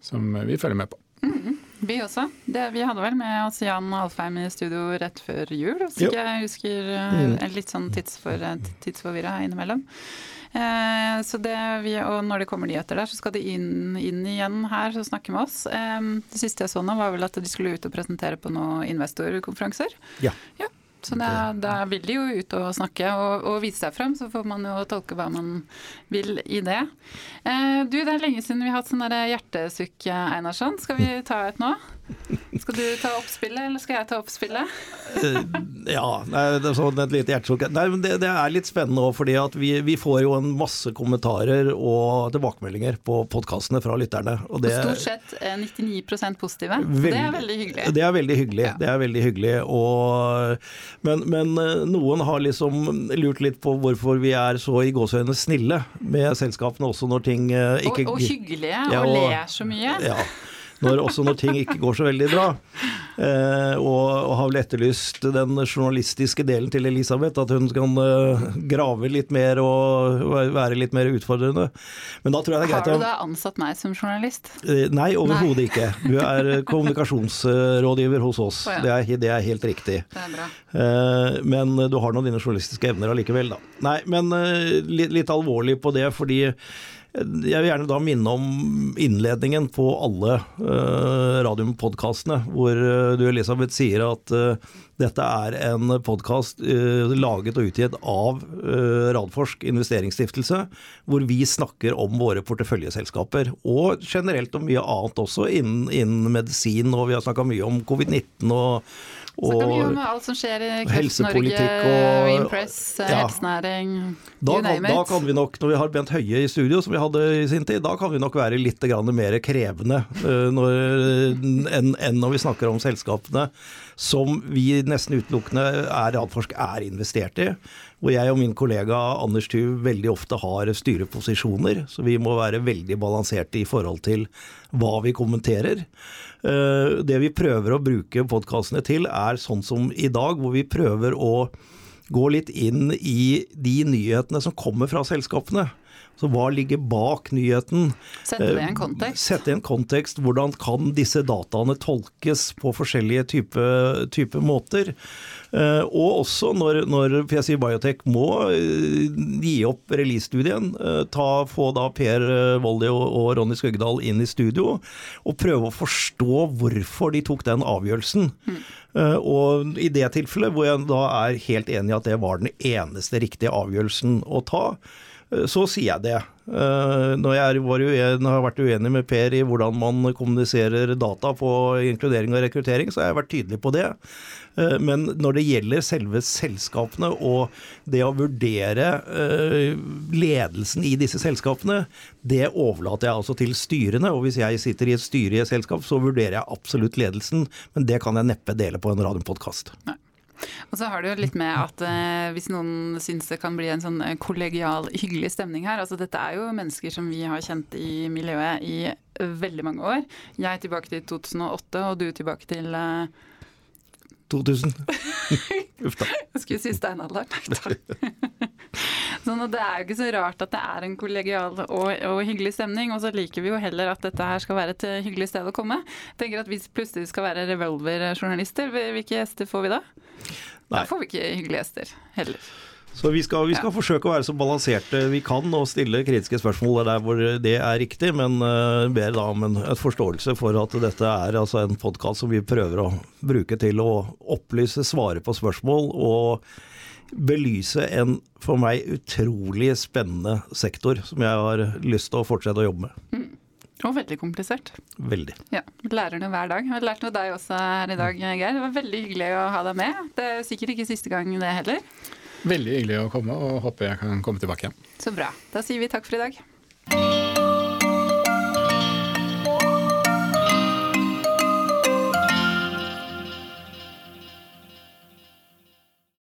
som vi følger med på. Mm. Vi også. Det, vi hadde vel med oss Jan Alfheim i studio rett før jul, hvis ikke jeg husker eh, mm. litt sånn tidsfor, eh, tidsforvirra innimellom. Eh, så det vi, og når det kommer nyheter der, så skal de inn, inn igjen her og snakke med oss. Eh, det siste jeg så nå, var vel at de skulle ut og presentere på noen investorkonferanser. Ja. ja. Så da, da vil de jo ut og snakke og, og vise seg frem, så får man jo tolke hva man vil i det. Eh, du, det er lenge siden vi har hatt sånn hjertesukk, Einarsson. Skal vi ta et nå? Skal du ta oppspillet, eller skal jeg ta oppspillet? spillet? ja, nei, det er sånn et lite hjertesukk. Nei, men det, det, er litt spennende òg, fordi at vi, vi, får jo en masse kommentarer og tilbakemeldinger på podkastene fra lytterne. Og, det, og stort sett 99 eh, positive. Veldig, det er veldig hyggelig. Det er veldig hyggelig. Ja. Det er veldig hyggelig. Og, men, men, eh, noen har liksom lurt litt på hvorfor vi er så i gåsehøyne snille med selskapene også når ting ikke Og, og hyggelige, ja, og, og ler så mye. Ja når, også når ting ikke går så veldig bra. Eh, og, og, har vel etterlyst den journalistiske delen til Elisabeth, at hun kan eh, grave litt mer og være litt mer utfordrende. Men da tror jeg det er greit Har du da ansatt meg som journalist? Eh, nei, overhodet ikke. Du er kommunikasjonsrådgiver hos oss. Oh, ja. det, er, det, er, helt riktig. Det er bra. Eh, men du har nå dine journalistiske evner allikevel, da. Nei, men uh, litt, litt alvorlig på det, fordi jeg vil gjerne da minne om innledningen på alle uh, radiopodkastene, hvor uh, du Elisabeth sier at uh, dette er en podkast uh, laget og utgitt av uh, Radforsk investeringsstiftelse, hvor vi snakker om våre porteføljeselskaper. Og generelt om mye annet også, innen, innen medisin, og vi har snakka mye om covid-19 og Snakka mye om alt som skjer i Kreft-Norge, Impress, eh, ja. helsenæring, da you. Da kan vi nok, når vi har Bent Høie i studio, som vi hadde i sin tid, da kan vi nok være litt mer krevende uh, enn, en når vi snakker om selskapene som vi nesten utelukkende er Radforsk er investert i. Hvor jeg og min kollega Anders Tuv veldig ofte har styreposisjoner. Så vi må være veldig balanserte i forhold til hva vi kommenterer. Eh, det vi prøver å bruke podkastene til, er sånn som i dag, hvor vi prøver å gå litt inn i de nyhetene som kommer fra selskapene. Så hva ligger bak nyheten? Sette det i en eh, kontekst. Sette i en kontekst. Hvordan kan disse dataene tolkes på forskjellige typer type måter? Eh, og også når, når PSI Biotech må eh, gi opp release-studien, få da Per Voldi og, Ronny Skøggedal inn i studio, og prøve å forstå hvorfor de tok den avgjørelsen. Mm. Og i det tilfellet, hvor jeg da er helt enig i at det var den eneste riktige avgjørelsen å ta, så sier jeg det. Eh, når jeg uenig, har vært uenig med Per i hvordan man kommuniserer data på inkludering og rekruttering, så har jeg vært tydelig på det. Eh, men når det gjelder selve selskapene og det å vurdere ledelsen i disse selskapene, det overlater jeg altså til styrene. Og hvis jeg sitter i et styre i et selskap, så vurderer jeg absolutt ledelsen. Men det kan jeg neppe dele på en radiopodkast. Og så har det jo litt med at eh, hvis noen syns det kan bli en sånn eh, kollegial, hyggelig stemning her altså Dette er jo mennesker som vi har kjent i miljøet i veldig mange år. Jeg tilbake til 2008, og du tilbake til eh... 2000. Uff da. Jeg skulle si steinalderen. Sånn at Det er jo ikke så rart at det er en kollegial og, og, hyggelig stemning. Og så liker vi jo heller at dette her skal være et eh, hyggelig sted å komme. Tenker at Hvis plutselig skal være revolver-journalister, hvilke gjester får vi da? Nei. Da får vi ikke hyggelige gjester heller. Så vi skal, vi skal ja. forsøke å være så balanserte vi kan og stille kritiske spørsmål der hvor det er riktig, men uh, ber da om en forståelse for at dette er altså en podkast som vi prøver å bruke til å opplyse, svare på spørsmål og belyse en for meg utrolig spennende sektor som jeg har lyst til å fortsette å jobbe med. Mm. Og veldig komplisert. Veldig. Ja, Lærer noe hver dag. Jeg har lært noe deg også her i dag, Geir. Det var veldig hyggelig å ha deg med. Det er sikkert ikke siste gang det heller. Veldig hyggelig å komme, og håper jeg kan komme tilbake igjen. Så bra. Da sier vi takk for i dag.